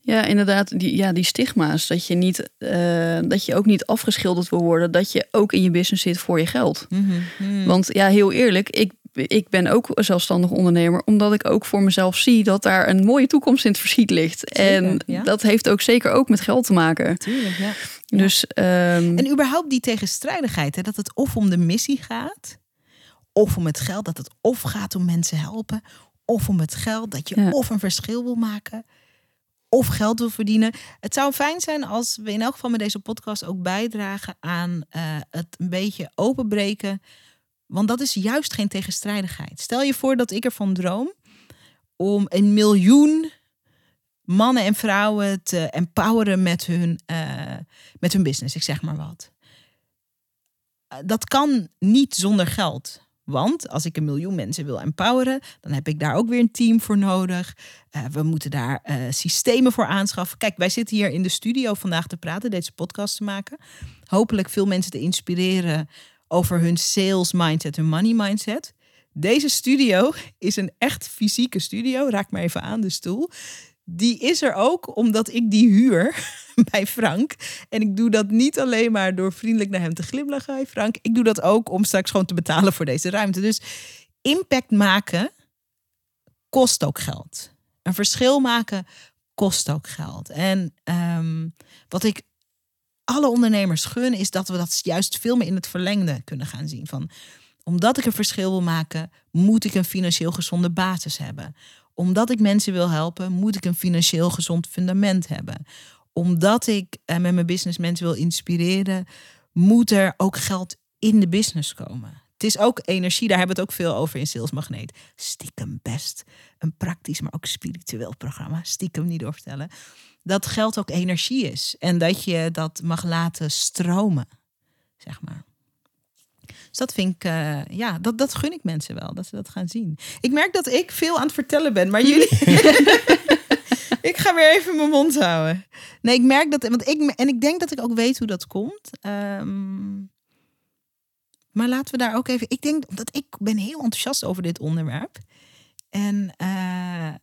Ja, inderdaad. Die, ja, die stigma's. Dat je, niet, eh, dat je ook niet afgeschilderd wil worden. Dat je ook in je business zit voor je geld. Mhm. Want ja, heel eerlijk, ik, ik ben ook zelfstandig ondernemer. Omdat ik ook voor mezelf zie dat daar een mooie toekomst in het verschiet ligt. Zeker, en ja. dat heeft ook zeker ook met geld te maken. Tuurlijk, ja. Dus ehm, En überhaupt die tegenstrijdigheid, hè, dat het of om de missie gaat, of om het geld, dat het of gaat om mensen helpen, of om het geld, dat je Ja. of een verschil wil maken, of geld wil verdienen. Het zou fijn zijn als we in elk geval met deze podcast ook bijdragen aan eh, het een beetje openbreken, want dat is juist geen tegenstrijdigheid. Stel je voor dat ik ervan droom om een miljoen mannen en vrouwen te empoweren met hun, eh, met hun business, ik zeg maar wat. Eh, Dat kan niet zonder geld. Want als ik een miljoen mensen wil empoweren, dan heb ik daar ook weer een team voor nodig. Eh, we moeten daar eh, systemen voor aanschaffen. Kijk, wij zitten hier in de studio vandaag te praten, deze podcast te maken. Hopelijk veel mensen te inspireren over hun sales mindset, hun money mindset. Deze studio is een echt fysieke studio. Raak maar even aan de stoel. Die is er ook omdat ik die huur <laughs> bij Frank. En ik doe dat niet alleen maar door vriendelijk naar hem te glimlachen. Hi Frank. Ik doe dat ook om straks gewoon te betalen voor deze ruimte. Dus impact maken kost ook geld. Een verschil maken kost ook geld. En ehm, wat ik alle ondernemers gun, is dat we dat juist veel meer in het verlengde kunnen gaan zien. Van, omdat ik een verschil wil maken, moet ik een financieel gezonde basis hebben. Omdat ik mensen wil helpen, moet ik een financieel gezond fundament hebben. Omdat ik eh, met mijn business mensen wil inspireren, moet er ook geld in de business komen. Het is ook energie, daar hebben we het ook veel over in Sales Magneet. Stiekem best een praktisch, maar ook spiritueel programma. Stiekem niet doorvertellen. Dat geld ook energie is. En dat je dat mag laten stromen, zeg maar. Dus dat vind ik, eh, ja, dat, dat gun ik mensen wel, dat ze dat gaan zien. Ik merk dat ik veel aan het vertellen ben, maar jullie... <laughs> ik ga weer even mijn mond houden. Nee, ik merk dat, want ik, en ik denk dat ik ook weet hoe dat komt. Ehm, maar laten we daar ook even, ik denk dat ik ben heel enthousiast over dit onderwerp. En eh,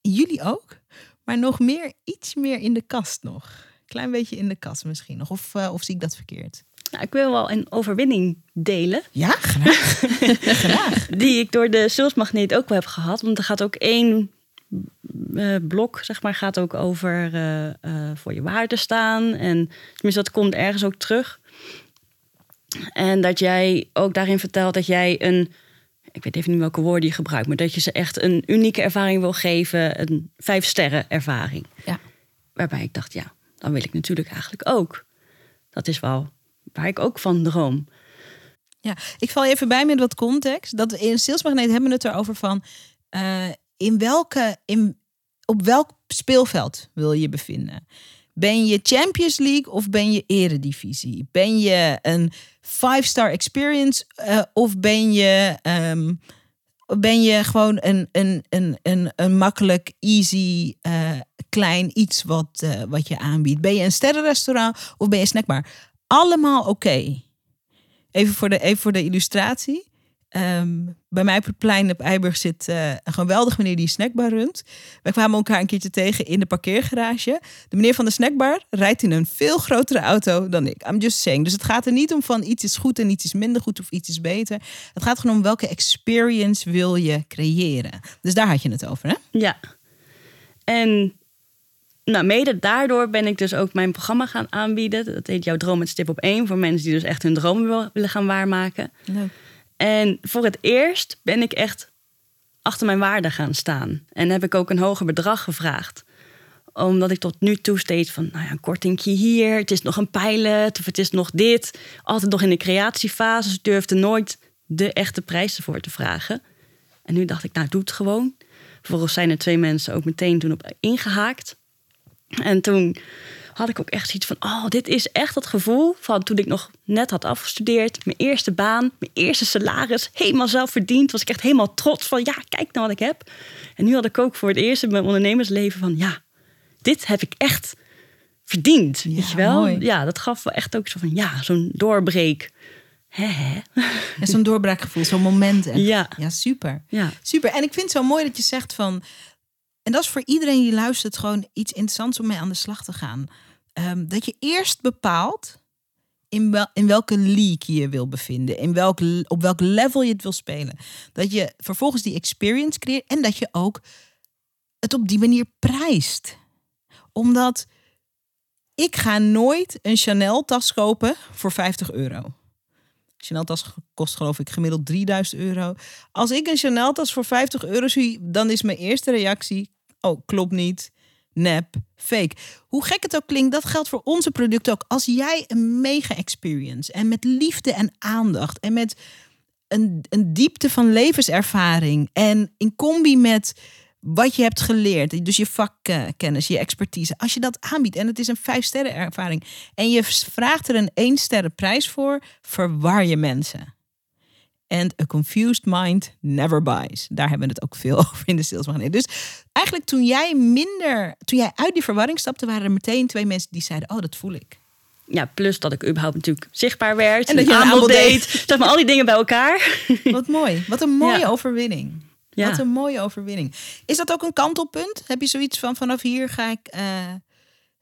jullie ook, maar nog meer, iets meer in de kast nog. Klein beetje in de kast misschien nog, of, eh, of zie ik dat verkeerd? Nou, ik wil wel een overwinning delen. Ja, graag. <laughs> graag. Die ik door de salesmagneet ook wel heb gehad. Want er gaat ook één eh, blok, zeg maar, gaat ook over eh, eh, voor je waarde staan. En tenminste, dat komt ergens ook terug. En dat jij ook daarin vertelt dat jij een, ik weet even niet welke woorden je gebruikt, maar dat je ze echt een unieke ervaring wil geven, een vijf sterren ervaring. Ja. Waarbij ik dacht, ja, dan wil ik natuurlijk eigenlijk ook. Dat is wel waar ik ook van droom. Ja, ik val even bij met wat context. Dat we in Sales Magneet hebben we het erover van eh, in welke, in, op welk speelveld wil je bevinden? Ben je Champions League of ben je Eredivisie? Ben je een five-star experience eh, of ben je, ehm, ben je gewoon een, een, een, een, een makkelijk, easy, eh, klein iets wat, wat je aanbiedt? Ben je een sterrenrestaurant of ben je snackbar? Allemaal oké. Even voor de, even voor de illustratie. Ehm, bij mij op het plein op Eiburg zit eh, een geweldige meneer die een snackbar runt. Wij kwamen elkaar een keertje tegen in de parkeergarage. De meneer van de snackbar rijdt in een veel grotere auto dan ik. I'm just saying. Dus het gaat er niet om van iets is goed en iets is minder goed of iets is beter. Het gaat gewoon om welke experience wil je creëren. Dus daar had je het over, hè? Ja. En nou, mede daardoor ben ik dus ook mijn programma gaan aanbieden. Dat heet Jouw Droom met Stip op één. Voor mensen die dus echt hun dromen wil- willen gaan waarmaken. Leuk. En voor het eerst ben ik echt achter mijn waarde gaan staan. En heb ik ook een hoger bedrag gevraagd. Omdat ik tot nu toe steeds van, nou ja, een kortingje hier. Het is nog een pilot of het is nog dit. Altijd nog in de creatiefase. Dus durfde nooit de echte prijs ervoor te vragen. En nu dacht ik, nou, doe het gewoon. Vervolgens zijn er twee mensen ook meteen toen op ingehaakt. En toen had ik ook echt zoiets van... oh, dit is echt het gevoel van toen ik nog net had afgestudeerd... mijn eerste baan, mijn eerste salaris, helemaal zelf verdiend. Was ik echt helemaal trots van, ja, kijk nou wat ik heb. En nu had ik ook voor het eerst in mijn ondernemersleven van... ja, dit heb ik echt verdiend, Ja, weet je wel? mooi. Ja, dat gaf wel echt ook zo van, ja, zo'n doorbreek. Hè, hè? Ja, zo'n doorbraakgevoel, zo'n moment. Echt. Ja. ja, super. Ja. Super. En ik vind het zo mooi dat je zegt van. En dat is voor iedereen die luistert gewoon iets interessants om mee aan de slag te gaan. Ehm, dat je eerst bepaalt in, wel, in welke league je je wil bevinden. In welk, op welk level je het wil spelen. Dat je vervolgens die experience creëert. En dat je ook het op die manier prijst. Omdat ik ga nooit een Chanel tas kopen voor 50 euro. Chanel tas kost geloof ik gemiddeld 3000 euro. Als ik een Chanel tas voor 50 euro zie, dan is mijn eerste reactie: oh, klopt niet. Nep, fake. Hoe gek het ook klinkt, dat geldt voor onze producten ook. Als jij een mega experience en met liefde en aandacht en met een, een diepte van levenservaring en in combi met wat je hebt geleerd, dus je vakkennis, je expertise, als je dat aanbiedt en het is een vijf sterren ervaring en je vraagt er een één sterren prijs voor, verwar je mensen. And a confused mind never buys. Daar hebben we het ook veel <laughs> over in de salesmagneet. Dus eigenlijk toen jij minder, toen jij uit die verwarring stapte, waren er meteen twee mensen die zeiden: Oh, dat voel ik. Ja, plus dat ik überhaupt natuurlijk zichtbaar werd. En dat je een aanbod deed. deed. Zeg maar al die dingen bij elkaar. <laughs> Wat mooi. Wat een mooie Ja. overwinning. Ja. Wat een mooie overwinning. Is dat ook een kantelpunt? Heb je zoiets van vanaf hier ga ik eh,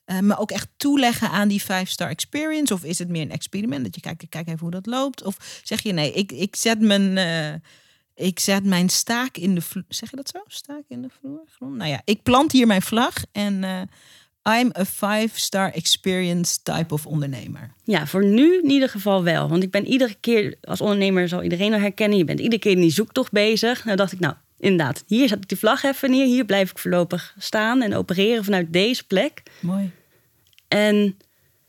eh, me ook echt toeleggen aan die five star experience? Of is het meer een experiment dat je kijkt, kijk even hoe dat loopt? Of zeg je nee, ik, ik zet mijn eh, ik zet mijn staak in de vloer. Zeg je dat zo? Staak in de vloer? Nou ja, ik plant hier mijn vlag en eh, I'm a five star experience type of ondernemer. Ja, voor nu in ieder geval wel. Want ik ben iedere keer, als ondernemer zal iedereen wel herkennen, je bent iedere keer in die zoektocht bezig. Nou dacht ik, nou inderdaad, hier zet ik die vlag even neer. Hier blijf ik voorlopig staan en opereren vanuit deze plek. Mooi. En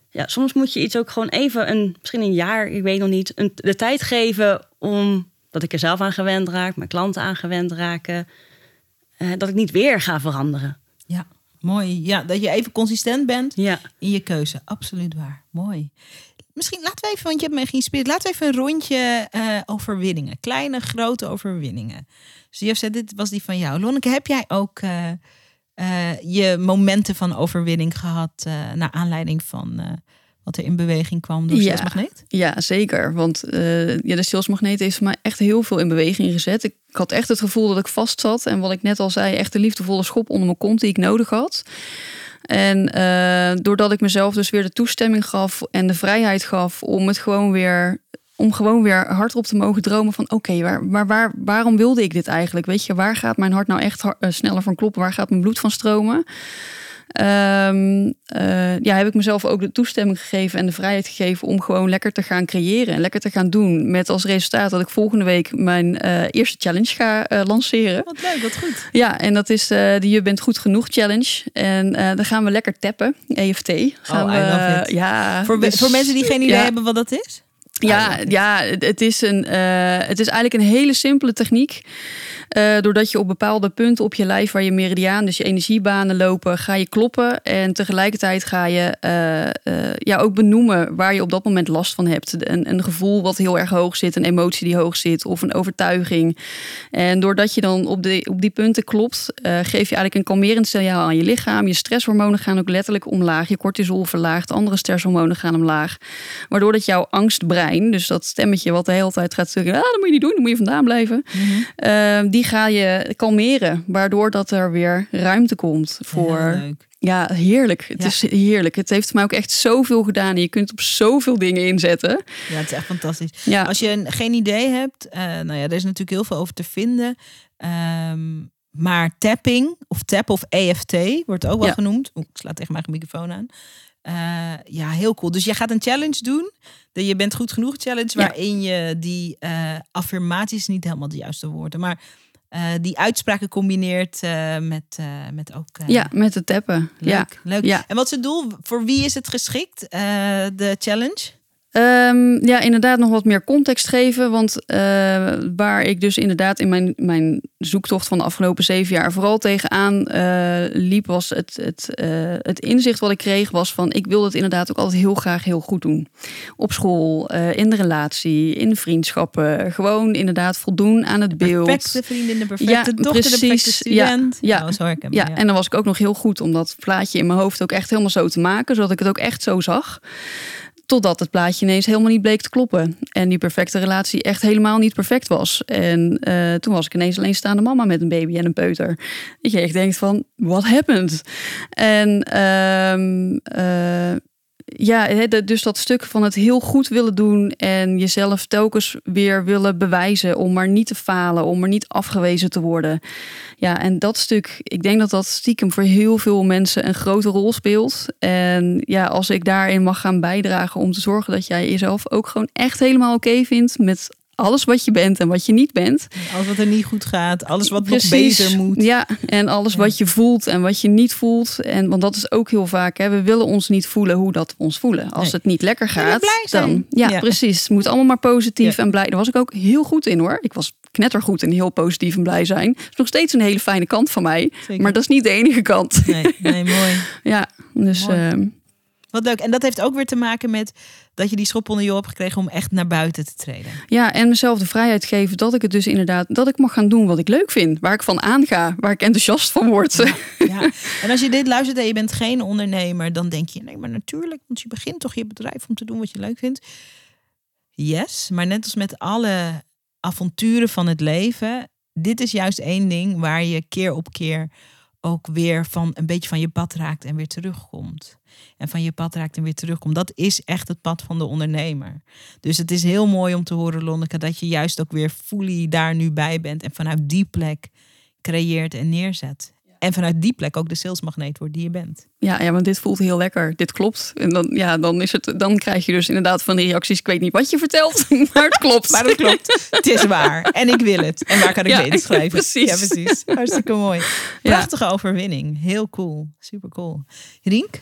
ja, soms moet je iets ook gewoon even, een, misschien een jaar, ik weet nog niet, een, de tijd geven om dat ik er zelf aan gewend raak, mijn klanten aan gewend raken. eh, dat ik niet weer ga veranderen. Ja, mooi. Ja, dat je even consistent bent Ja, in je keuze. Absoluut waar. Mooi. Misschien laten we even, want je hebt me geïnspireerd. Laten we even een rondje eh, overwinningen. Kleine, grote overwinningen. Dus je zei, dit was die van jou. Lonneke, heb jij ook eh, eh, je momenten van overwinning gehad... eh, naar aanleiding van wat er in beweging kwam door Ja. Ja, zeker. Want eh, ja, de salesmagneet heeft voor mij echt heel veel in beweging gezet. Ik, ik had echt het gevoel dat ik vast zat. En wat ik net al zei, echt de liefdevolle schop onder mijn kont die ik nodig had. En eh, doordat ik mezelf dus weer de toestemming gaf en de vrijheid gaf om het gewoon weer. Om gewoon weer hardop te mogen dromen van oké, waar, maar waar, waarom wilde ik dit eigenlijk? Weet je, waar gaat mijn hart nou echt eh, sneller van kloppen? Waar gaat mijn bloed van stromen? Ehm, eh, ja, heb ik mezelf ook de toestemming gegeven en de vrijheid gegeven om gewoon lekker te gaan creëren en lekker te gaan doen. Met als resultaat dat ik volgende week mijn eh, eerste challenge ga eh, lanceren. Wat leuk, wat goed. Ja, en dat is eh de Je bent goed genoeg challenge. En eh, dan gaan we lekker tappen, EFT. Gaan Oh, we, I love it. Ja, Voor, dus- voor mensen die geen idee ja. hebben wat dat is? ja, ja het, het is een, eh, het is eigenlijk een hele simpele techniek. Eh, doordat je op bepaalde punten op je lijf waar je meridiaan, dus je energiebanen lopen, ga je kloppen. En tegelijkertijd ga je eh, eh, ja, ook benoemen waar je op dat moment last van hebt. Een, een gevoel wat heel erg hoog zit, een emotie die hoog zit of een overtuiging. En doordat je dan op, de, op die punten klopt, geef je eigenlijk een kalmerend signaal aan je lichaam. Je stresshormonen gaan ook letterlijk omlaag. Je cortisol verlaagt, andere stresshormonen gaan omlaag. Waardoor dat jouw angstbrein, dus dat stemmetje wat de hele tijd gaat zeggen, ah, dat moet je niet doen, dan moet je vandaan blijven. eh, die ga je kalmeren, waardoor dat er weer ruimte komt voor. Heel leuk. Ja, heerlijk. Het Ja. is heerlijk. Het heeft mij ook echt zoveel gedaan. En je kunt op zoveel dingen inzetten. Ja, het is echt fantastisch. Ja, Als je een- geen idee hebt, eh, nou ja, er is natuurlijk heel veel over te vinden. Ehm, maar tapping, of tap of EFT, wordt ook wel Ja. genoemd. Ik sla tegen mijn microfoon aan. Eh, ja, heel cool. Dus je gaat een challenge doen. De Je bent goed genoeg challenge, Ja. waarin je die eh affirmaties, niet helemaal de juiste woorden, maar eh, die uitspraken combineert eh, met, eh, met ook... ja met het tappen. Leuk, Ja. leuk. Ja. En wat is het doel? Voor wie is het geschikt, de challenge? Ehm, ja, inderdaad nog wat meer context geven. Want eh, waar ik dus inderdaad in mijn, mijn zoektocht van de afgelopen zeven jaar vooral tegenaan eh, liep, was het, het, eh, het inzicht wat ik kreeg was van ik wil het inderdaad ook altijd heel graag heel goed doen. Op school, in de relatie, in de vriendschappen. Gewoon inderdaad voldoen aan het beeld. Perfecte vriendin, de perfecte Ja, dochter, de perfecte precies. Ja, student. ja. Nou, zo herken ik Ja, hem, en dan was ik ook nog heel goed om dat plaatje in mijn hoofd ook echt helemaal zo te maken, zodat ik het ook echt zo zag. Totdat het plaatje ineens helemaal niet bleek te kloppen. En die perfecte relatie echt helemaal niet perfect was. En eh, toen was ik ineens alleenstaande mama met een baby en een peuter. Dat je echt denkt van, what happened? En eh, ja, dus dat stuk van het heel goed willen doen en jezelf telkens weer willen bewijzen om maar niet te falen, om maar niet afgewezen te worden. Ja, en dat stuk, ik denk dat dat stiekem voor heel veel mensen een grote rol speelt. En ja, als ik daarin mag gaan bijdragen om te zorgen dat jij jezelf ook gewoon echt helemaal oké vindt met alles wat je bent en wat je niet bent. Alles wat er niet goed gaat, alles wat nog beter moet. Ja, en alles wat je voelt en wat je niet voelt. En want dat is ook heel vaak. Hè, we willen ons niet voelen hoe dat we ons voelen. Als het niet lekker gaat, dan ja, precies. Het moet allemaal maar positief en blij. Daar was ik ook heel goed in hoor. Ik was knettergoed en heel positief en blij zijn. Dat is nog steeds een hele fijne kant van mij. Maar dat is niet de enige kant. Nee, nee mooi. <laughs> ja, dus. Ehm, wat leuk. En dat heeft ook weer te maken met dat je die schop onder je hebt gekregen om echt naar buiten te treden. Ja, en mezelf de vrijheid geven dat ik het dus inderdaad, dat ik mag gaan doen wat ik leuk vind, waar ik van aanga, waar ik enthousiast van word. Ja, En als je dit luistert en je bent geen ondernemer, dan denk je, nee, maar natuurlijk, want je begint toch je bedrijf om te doen wat je leuk vindt. Yes, maar net als met alle avonturen van het leven, dit is juist één ding waar je keer op keer ook weer van een beetje van je pad raakt en weer terugkomt. En van je pad raakt en weer terugkomt. Dat is echt het pad van de ondernemer. Dus het is heel mooi om te horen, Lonneke, dat je juist ook weer fully daar nu bij bent. En vanuit die plek creëert en neerzet. En vanuit die plek ook de salesmagneet wordt die je bent. Ja, ja, want dit voelt heel lekker. Dit klopt. En dan, ja, dan, is het, dan krijg je dus inderdaad van die reacties. Ik weet niet wat je vertelt, <laughs> maar het klopt. maar het klopt. <laughs> Het is waar. En ik wil het. En waar kan ik ja, mee <laughs> schrijven? Precies. Ja, precies. Hartstikke mooi. Prachtige overwinning. Heel cool. Super cool. Rink?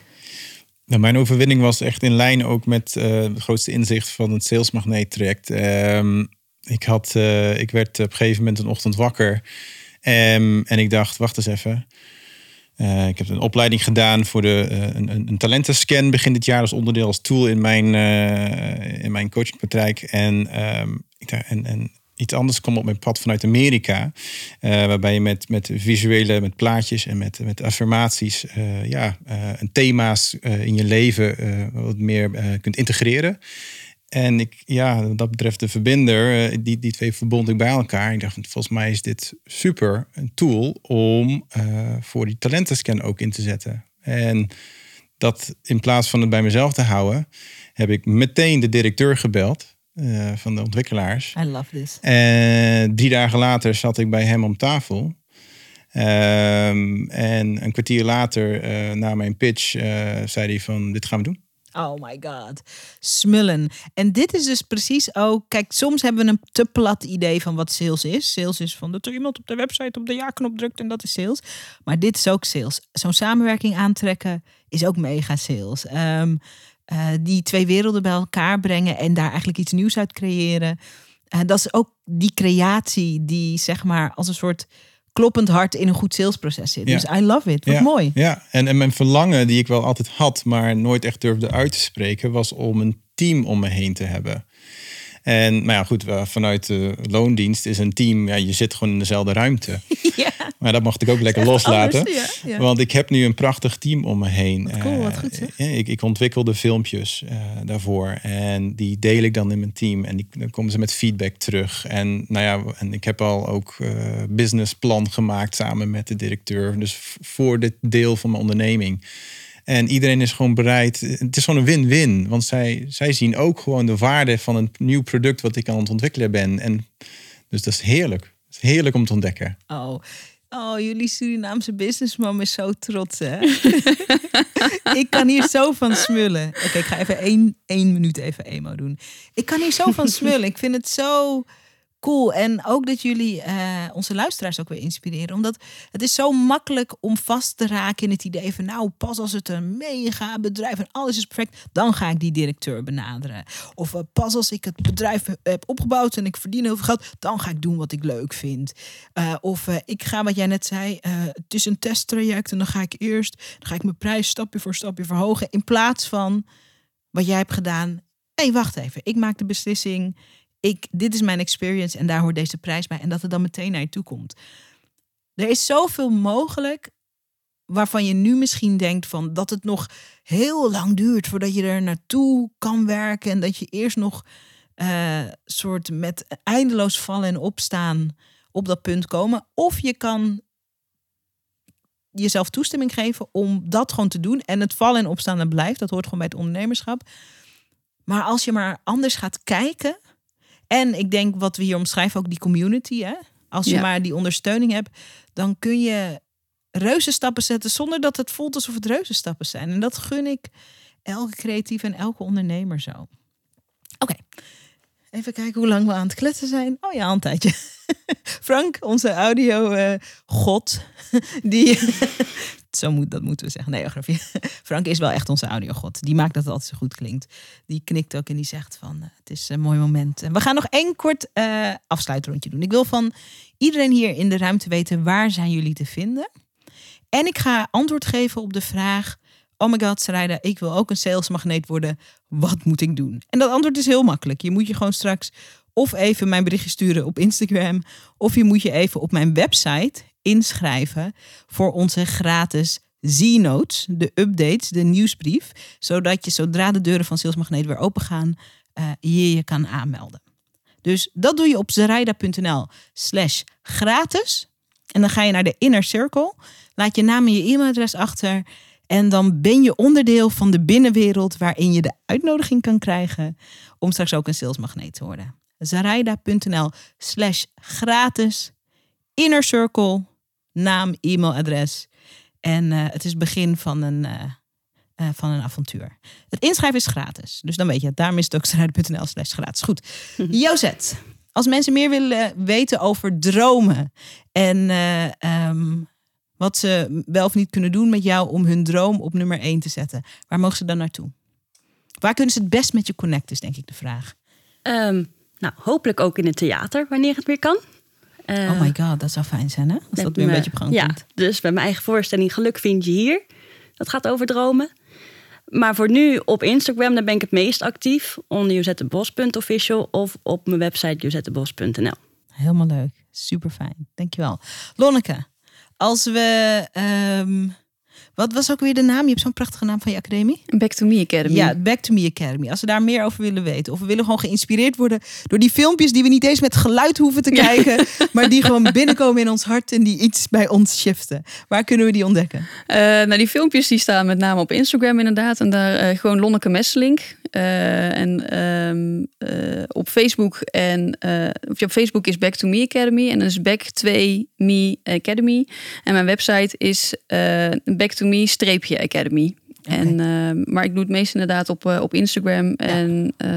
Nou, mijn overwinning was echt in lijn ook met uh, het grootste inzicht van het salesmagneet traject. Ehm, ik, had, uh, ik werd op een gegeven moment een ochtend wakker. Um, en ik dacht, wacht eens even. Uh, ik heb een opleiding gedaan voor de, uh, een, een, talentenscan begin dit jaar als onderdeel, als tool in mijn, uh, in mijn coachingpraktijk. En, um, ik en iets anders kwam op mijn pad vanuit Amerika. waarbij je met, met visuele, met plaatjes en met, met affirmaties ja, en thema's in je leven wat meer kunt integreren. En ik, ja, wat dat betreft de verbinder, eh, die, die twee verbond ik bij elkaar. Ik dacht, volgens mij is dit super een tool om uh, voor die talentenscan ook in te zetten. En dat in plaats van het bij mezelf te houden, heb ik meteen de directeur gebeld uh, van de ontwikkelaars. I love this. En drie dagen later zat ik bij hem om tafel. Um, en een kwartier later, uh, na mijn pitch, zei hij van, dit gaan we doen. Oh my god. Smullen. En dit is dus precies ook. Kijk, soms hebben we een te plat idee van wat sales is. Sales is van dat er iemand op de website op de ja-knop drukt en dat is sales. Maar dit is ook sales. Zo'n samenwerking aantrekken is ook mega sales. Um, uh, die twee werelden bij elkaar brengen en daar eigenlijk iets nieuws uit creëren. Uh, dat is ook die creatie die zeg maar als een soort kloppend hart in een goed salesproces zit. Dus I love it. Wat ja. mooi. Ja, en, en mijn verlangen die ik wel altijd had, maar nooit echt durfde uit te spreken, was om een team om me heen te hebben. En maar ja, goed, vanuit de loondienst is een team, ja, je zit gewoon in dezelfde ruimte. <laughs> Ja. Maar dat mocht ik ook lekker loslaten. Want ik heb nu een prachtig team om me heen. Wat cool, wat goed uh, ik, ik ontwikkel de filmpjes uh, daarvoor. En die deel ik dan in mijn team. En die, dan komen ze met feedback terug. En nou ja, en ik heb al ook uh, businessplan gemaakt samen met de directeur. Dus voor dit deel van mijn onderneming. En iedereen is gewoon bereid. Het is gewoon een win-win. Want zij, zij zien ook gewoon de waarde van een nieuw product wat ik aan het ontwikkelen ben. En dus dat is heerlijk. Het is heerlijk om te ontdekken. Oh, oh jullie Surinaamse businessman is zo trots, hè? <laughs> ik kan hier zo van smullen. Oké, ik ga even één, één minuut even emo doen. Ik kan hier zo van smullen. Ik vind het zo cool. En ook dat jullie uh, onze luisteraars ook weer inspireren. Omdat het is zo makkelijk om vast te raken in het idee van... nou, pas als het een mega bedrijf en alles is perfect... dan ga ik die directeur benaderen. Of uh, pas als ik het bedrijf heb opgebouwd en ik verdien heel veel geld... dan ga ik doen wat ik leuk vind. Uh, of ik ga, wat jij net zei, het is een testtraject... en dan ga ik eerst, dan ga ik mijn prijs stapje voor stapje verhogen... in plaats van wat jij hebt gedaan... hé, hey, wacht even, ik maak de beslissing ik, dit is mijn experience en daar hoort deze prijs bij. En dat het dan meteen naar je toe komt. Er is zoveel mogelijk waarvan je nu misschien denkt van dat het nog heel lang duurt voordat je er naartoe kan werken en dat je eerst nog eh soort met eindeloos vallen en opstaan op dat punt komen. Of je kan jezelf toestemming geven om dat gewoon te doen. En het vallen en opstaan dat blijft. Dat hoort gewoon bij het ondernemerschap. Maar als je maar anders gaat kijken. En ik denk wat we hier omschrijven, ook die community. Hè? Als je Ja. maar die ondersteuning hebt, dan kun je reuzenstappen zetten zonder dat het voelt alsof het reuzenstappen zijn. En dat gun ik elke creatieve en elke ondernemer zo. Oké, even kijken hoe lang we aan het kletsen zijn. Oh ja, een tijdje. <laughs> Frank, onze audio eh, god, die... Zo moet, dat moeten we zeggen. Nee, grapje. <laughs> Frank is wel echt onze audiogod. Die maakt dat het altijd zo goed klinkt. Die knikt ook en die zegt van eh, het is een mooi moment. En we gaan nog één kort eh afsluitrondje doen. Ik wil van iedereen hier in de ruimte weten waar zijn jullie te vinden. En ik ga antwoord geven op de vraag... Oh my god, Sarayda, ik wil ook een salesmagneet worden. Wat moet ik doen? En dat antwoord is heel makkelijk. Je moet je gewoon straks of even mijn berichtje sturen op Instagram... of je moet je even op mijn website inschrijven... voor onze gratis Z-notes, de updates, de nieuwsbrief... zodat je zodra de deuren van Salesmagneet weer open gaan... eh, je je kan aanmelden. Dus dat doe je op zarayda.nl slash gratis. En dan ga je naar de inner circle. Laat je naam en je e-mailadres achter. En dan ben je onderdeel van de binnenwereld waarin je de uitnodiging kan krijgen om straks ook een salesmagneet te worden. Zarayda.nl slash gratis. Inner circle, naam, e-mailadres. En eh, het is het begin van een, eh, eh, van een avontuur. Het inschrijven is gratis. Dus dan weet je het. Daarom is het ook zarayda.nl slash gratis. Goed. Jozet, als mensen meer willen weten over dromen en eh, ehm, wat ze wel of niet kunnen doen met jou om hun droom op nummer 1 te zetten, waar mogen ze dan naartoe? Waar kunnen ze het best met je connecten, is denk ik de vraag. Ehm, nou, hopelijk ook in het theater, wanneer het weer kan. Eh, oh my god, dat zou fijn zijn, hè? Als dat weer een me- beetje op gang ja, komt. dus bij mijn eigen voorstelling Geluk vind je hier. Dat gaat over dromen. Maar voor nu op Instagram, daar ben ik het meest actief. Onder jozettebos.official of op mijn website jozettebos.nl. Helemaal leuk. Super fijn. Dankjewel. Lonneke, als we. ehm, wat was ook weer de naam? Je hebt zo'n prachtige naam van je academie. Back to Me Academy. Ja, Back to Me Academy. Als we daar meer over willen weten. Of we willen gewoon geïnspireerd worden door die filmpjes die we niet eens met geluid hoeven te kijken. <laughs> Maar die gewoon binnenkomen in ons hart en die iets bij ons shiften. Waar kunnen we die ontdekken? Eh, nou, die filmpjes die staan met name op Instagram inderdaad. En daar eh, gewoon Lonneke Messelink. Eh, en ehm, eh, op Facebook en ja, op Facebook is Back to Me Academy. En dan is Back 2 Me Academy. En mijn website is eh To Me streepje Academy. En, eh, maar ik doe het meest inderdaad op, eh, op Instagram. En eh,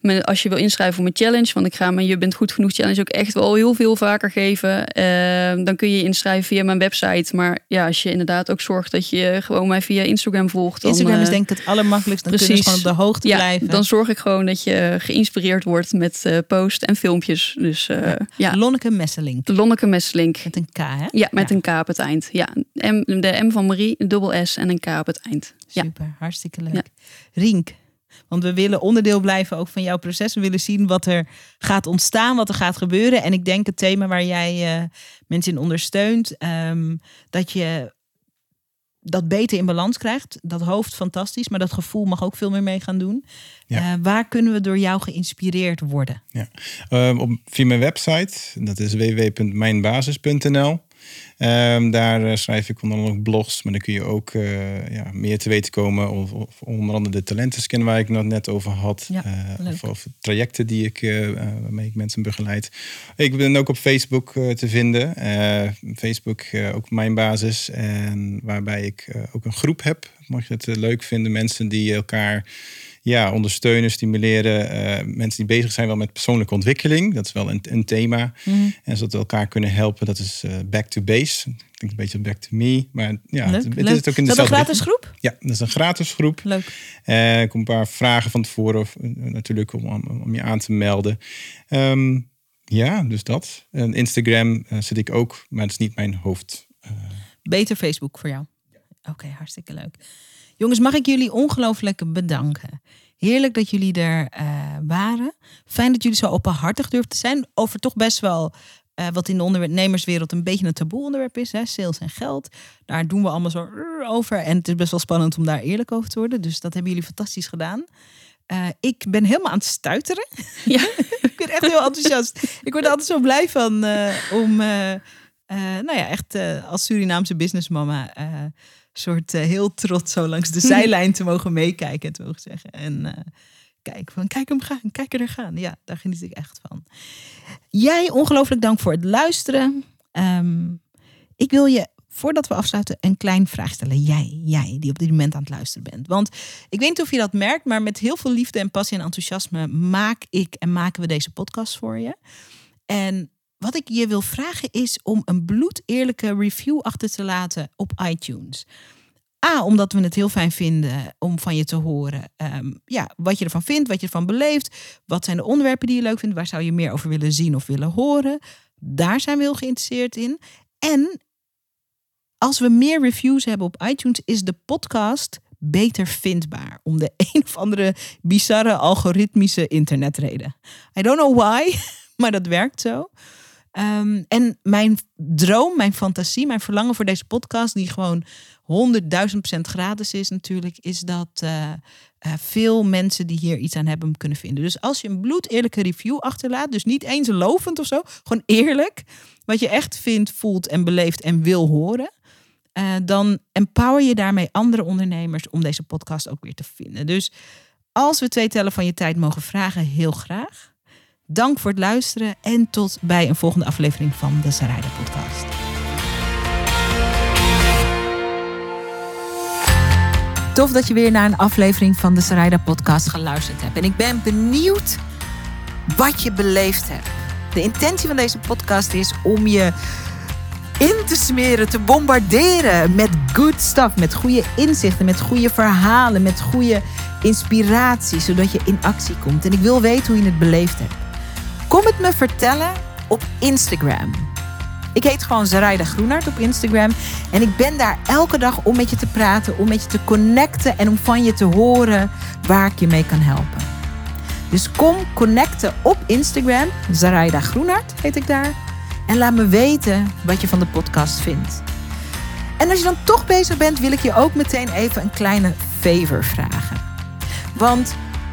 me- als je wil inschrijven voor mijn challenge, want ik ga mijn Je bent goed genoeg challenge ook echt wel heel veel vaker geven. eh, dan kun je je inschrijven via mijn website. Maar ja, als je inderdaad ook zorgt dat je gewoon mij via Instagram volgt. Dan, Instagram is eh, denk ik het allermakkelijkst. Dan precies. gewoon op de hoogte ja, blijven. dan zorg ik gewoon dat je geïnspireerd wordt met eh post en filmpjes. Dus ja, Lonneke Messelink. Lonneke Messelink. Met een K, hè? Ja, met Ja. een K op het eind. Ja, M, de M van Marie, een dubbel S en een K op het eind. Ja. Super, hartstikke leuk. Ja. Rink, want we willen onderdeel blijven ook van jouw proces. We willen zien wat er gaat ontstaan, wat er gaat gebeuren. En ik denk het thema waar jij eh, mensen in ondersteunt, ehm, dat je dat beter in balans krijgt. Dat hoofd fantastisch, maar dat gevoel mag ook veel meer mee gaan doen. Ja. Eh, waar kunnen we door jou geïnspireerd worden? Ja. Ehm, op, via mijn website, dat is www.mijnbasis.nl. Ehm, daar eh, schrijf ik onder andere ook blogs, maar dan kun je ook eh, ja, meer te weten komen. Of, of onder andere de talentenscan waar ik het net over had. Ja, Eh, of, of trajecten die ik, eh, waarmee ik mensen begeleid. Ik ben ook op Facebook te vinden. Facebook ook mijn basis. En waarbij ik ook een groep heb. Mocht je het leuk vinden, mensen die elkaar ja, ondersteunen, stimuleren. eh, mensen die bezig zijn wel met persoonlijke ontwikkeling. Dat is wel een, een thema. En zodat we elkaar kunnen helpen. Dat is eh, back to base. Klinkt een beetje back to me. Maar ja, leuk, het, leuk. het is ook in is dat een gratis richting. groep? Ja, dat is een gratis groep. Leuk. Eh, ik kom een paar vragen van tevoren of, natuurlijk om, om, je aan te melden. Ehm, ja, dus dat. En Instagram zit ik ook, maar het is niet mijn hoofd. Beter Facebook voor jou. Oké, hartstikke leuk. Jongens, mag ik jullie ongelooflijk bedanken. Heerlijk dat jullie er eh, waren. Fijn dat jullie zo openhartig durfden te zijn over toch best wel eh, wat in de ondernemerswereld een beetje een taboe onderwerp is. Hè? Sales en geld. Daar doen we allemaal zo over. En het is best wel spannend om daar eerlijk over te worden. Dus dat hebben jullie fantastisch gedaan. Uh, ik ben helemaal aan het stuiteren. Ja. <laughs> ik ben echt heel enthousiast. Ik word er altijd zo blij van uh, om, nou ja, echt als Surinaamse businessmama, soort heel trots zo langs de <laughs> zijlijn te mogen meekijken, te mogen zeggen. En kijk, van kijk hem gaan, kijk er gaan. Ja, daar geniet ik echt van. Jij, ongelooflijk dank voor het luisteren. Um, ik wil je voordat we afsluiten, een klein vraag stellen. Jij, jij die op dit moment aan het luisteren bent. Want ik weet niet of je dat merkt, maar met heel veel liefde en passie en enthousiasme maak ik en maken we deze podcast voor je. En wat ik je wil vragen is om een bloedeerlijke review achter te laten op iTunes. A, omdat we het heel fijn vinden om van je te horen um, ja, wat je ervan vindt, wat je ervan beleeft. Wat zijn de onderwerpen die je leuk vindt? Waar zou je meer over willen zien of willen horen? Daar zijn we heel geïnteresseerd in. En als we meer reviews hebben op iTunes, is de podcast beter vindbaar. Om de <laughs> een of andere bizarre algoritmische internetreden. I don't know why, <laughs> maar dat werkt zo. Um, en mijn droom, mijn fantasie, mijn verlangen voor deze podcast, die gewoon 100.000% gratis is natuurlijk, is dat uh, uh, veel mensen die hier iets aan hebben kunnen vinden. Dus als je een bloedeerlijke review achterlaat, dus niet eens lovend of zo, gewoon eerlijk, wat je echt vindt, voelt en beleeft en wil horen, uh, dan empower je daarmee andere ondernemers om deze podcast ook weer te vinden. Dus als we twee tellen van je tijd mogen vragen, heel graag. Dank voor het luisteren en tot bij een volgende aflevering van de Sarayda Podcast. Tof dat je weer naar een aflevering van de Sarayda Podcast geluisterd hebt. En ik ben benieuwd wat je beleefd hebt. De intentie van deze podcast is om je in te smeren, te bombarderen met good stuff, met goede inzichten, met goede verhalen, met goede inspiratie, zodat je in actie komt. En ik wil weten hoe je het beleefd hebt. Kom het me vertellen op Instagram. Ik heet gewoon Zaraida Groenart op Instagram. En ik ben daar elke dag om met je te praten, om met je te connecten en om van je te horen waar ik je mee kan helpen. Dus kom connecten op Instagram. Zaraida Groenart heet ik daar. En laat me weten wat je van de podcast vindt. En als je dan toch bezig bent, wil ik je ook meteen even een kleine favor vragen. Want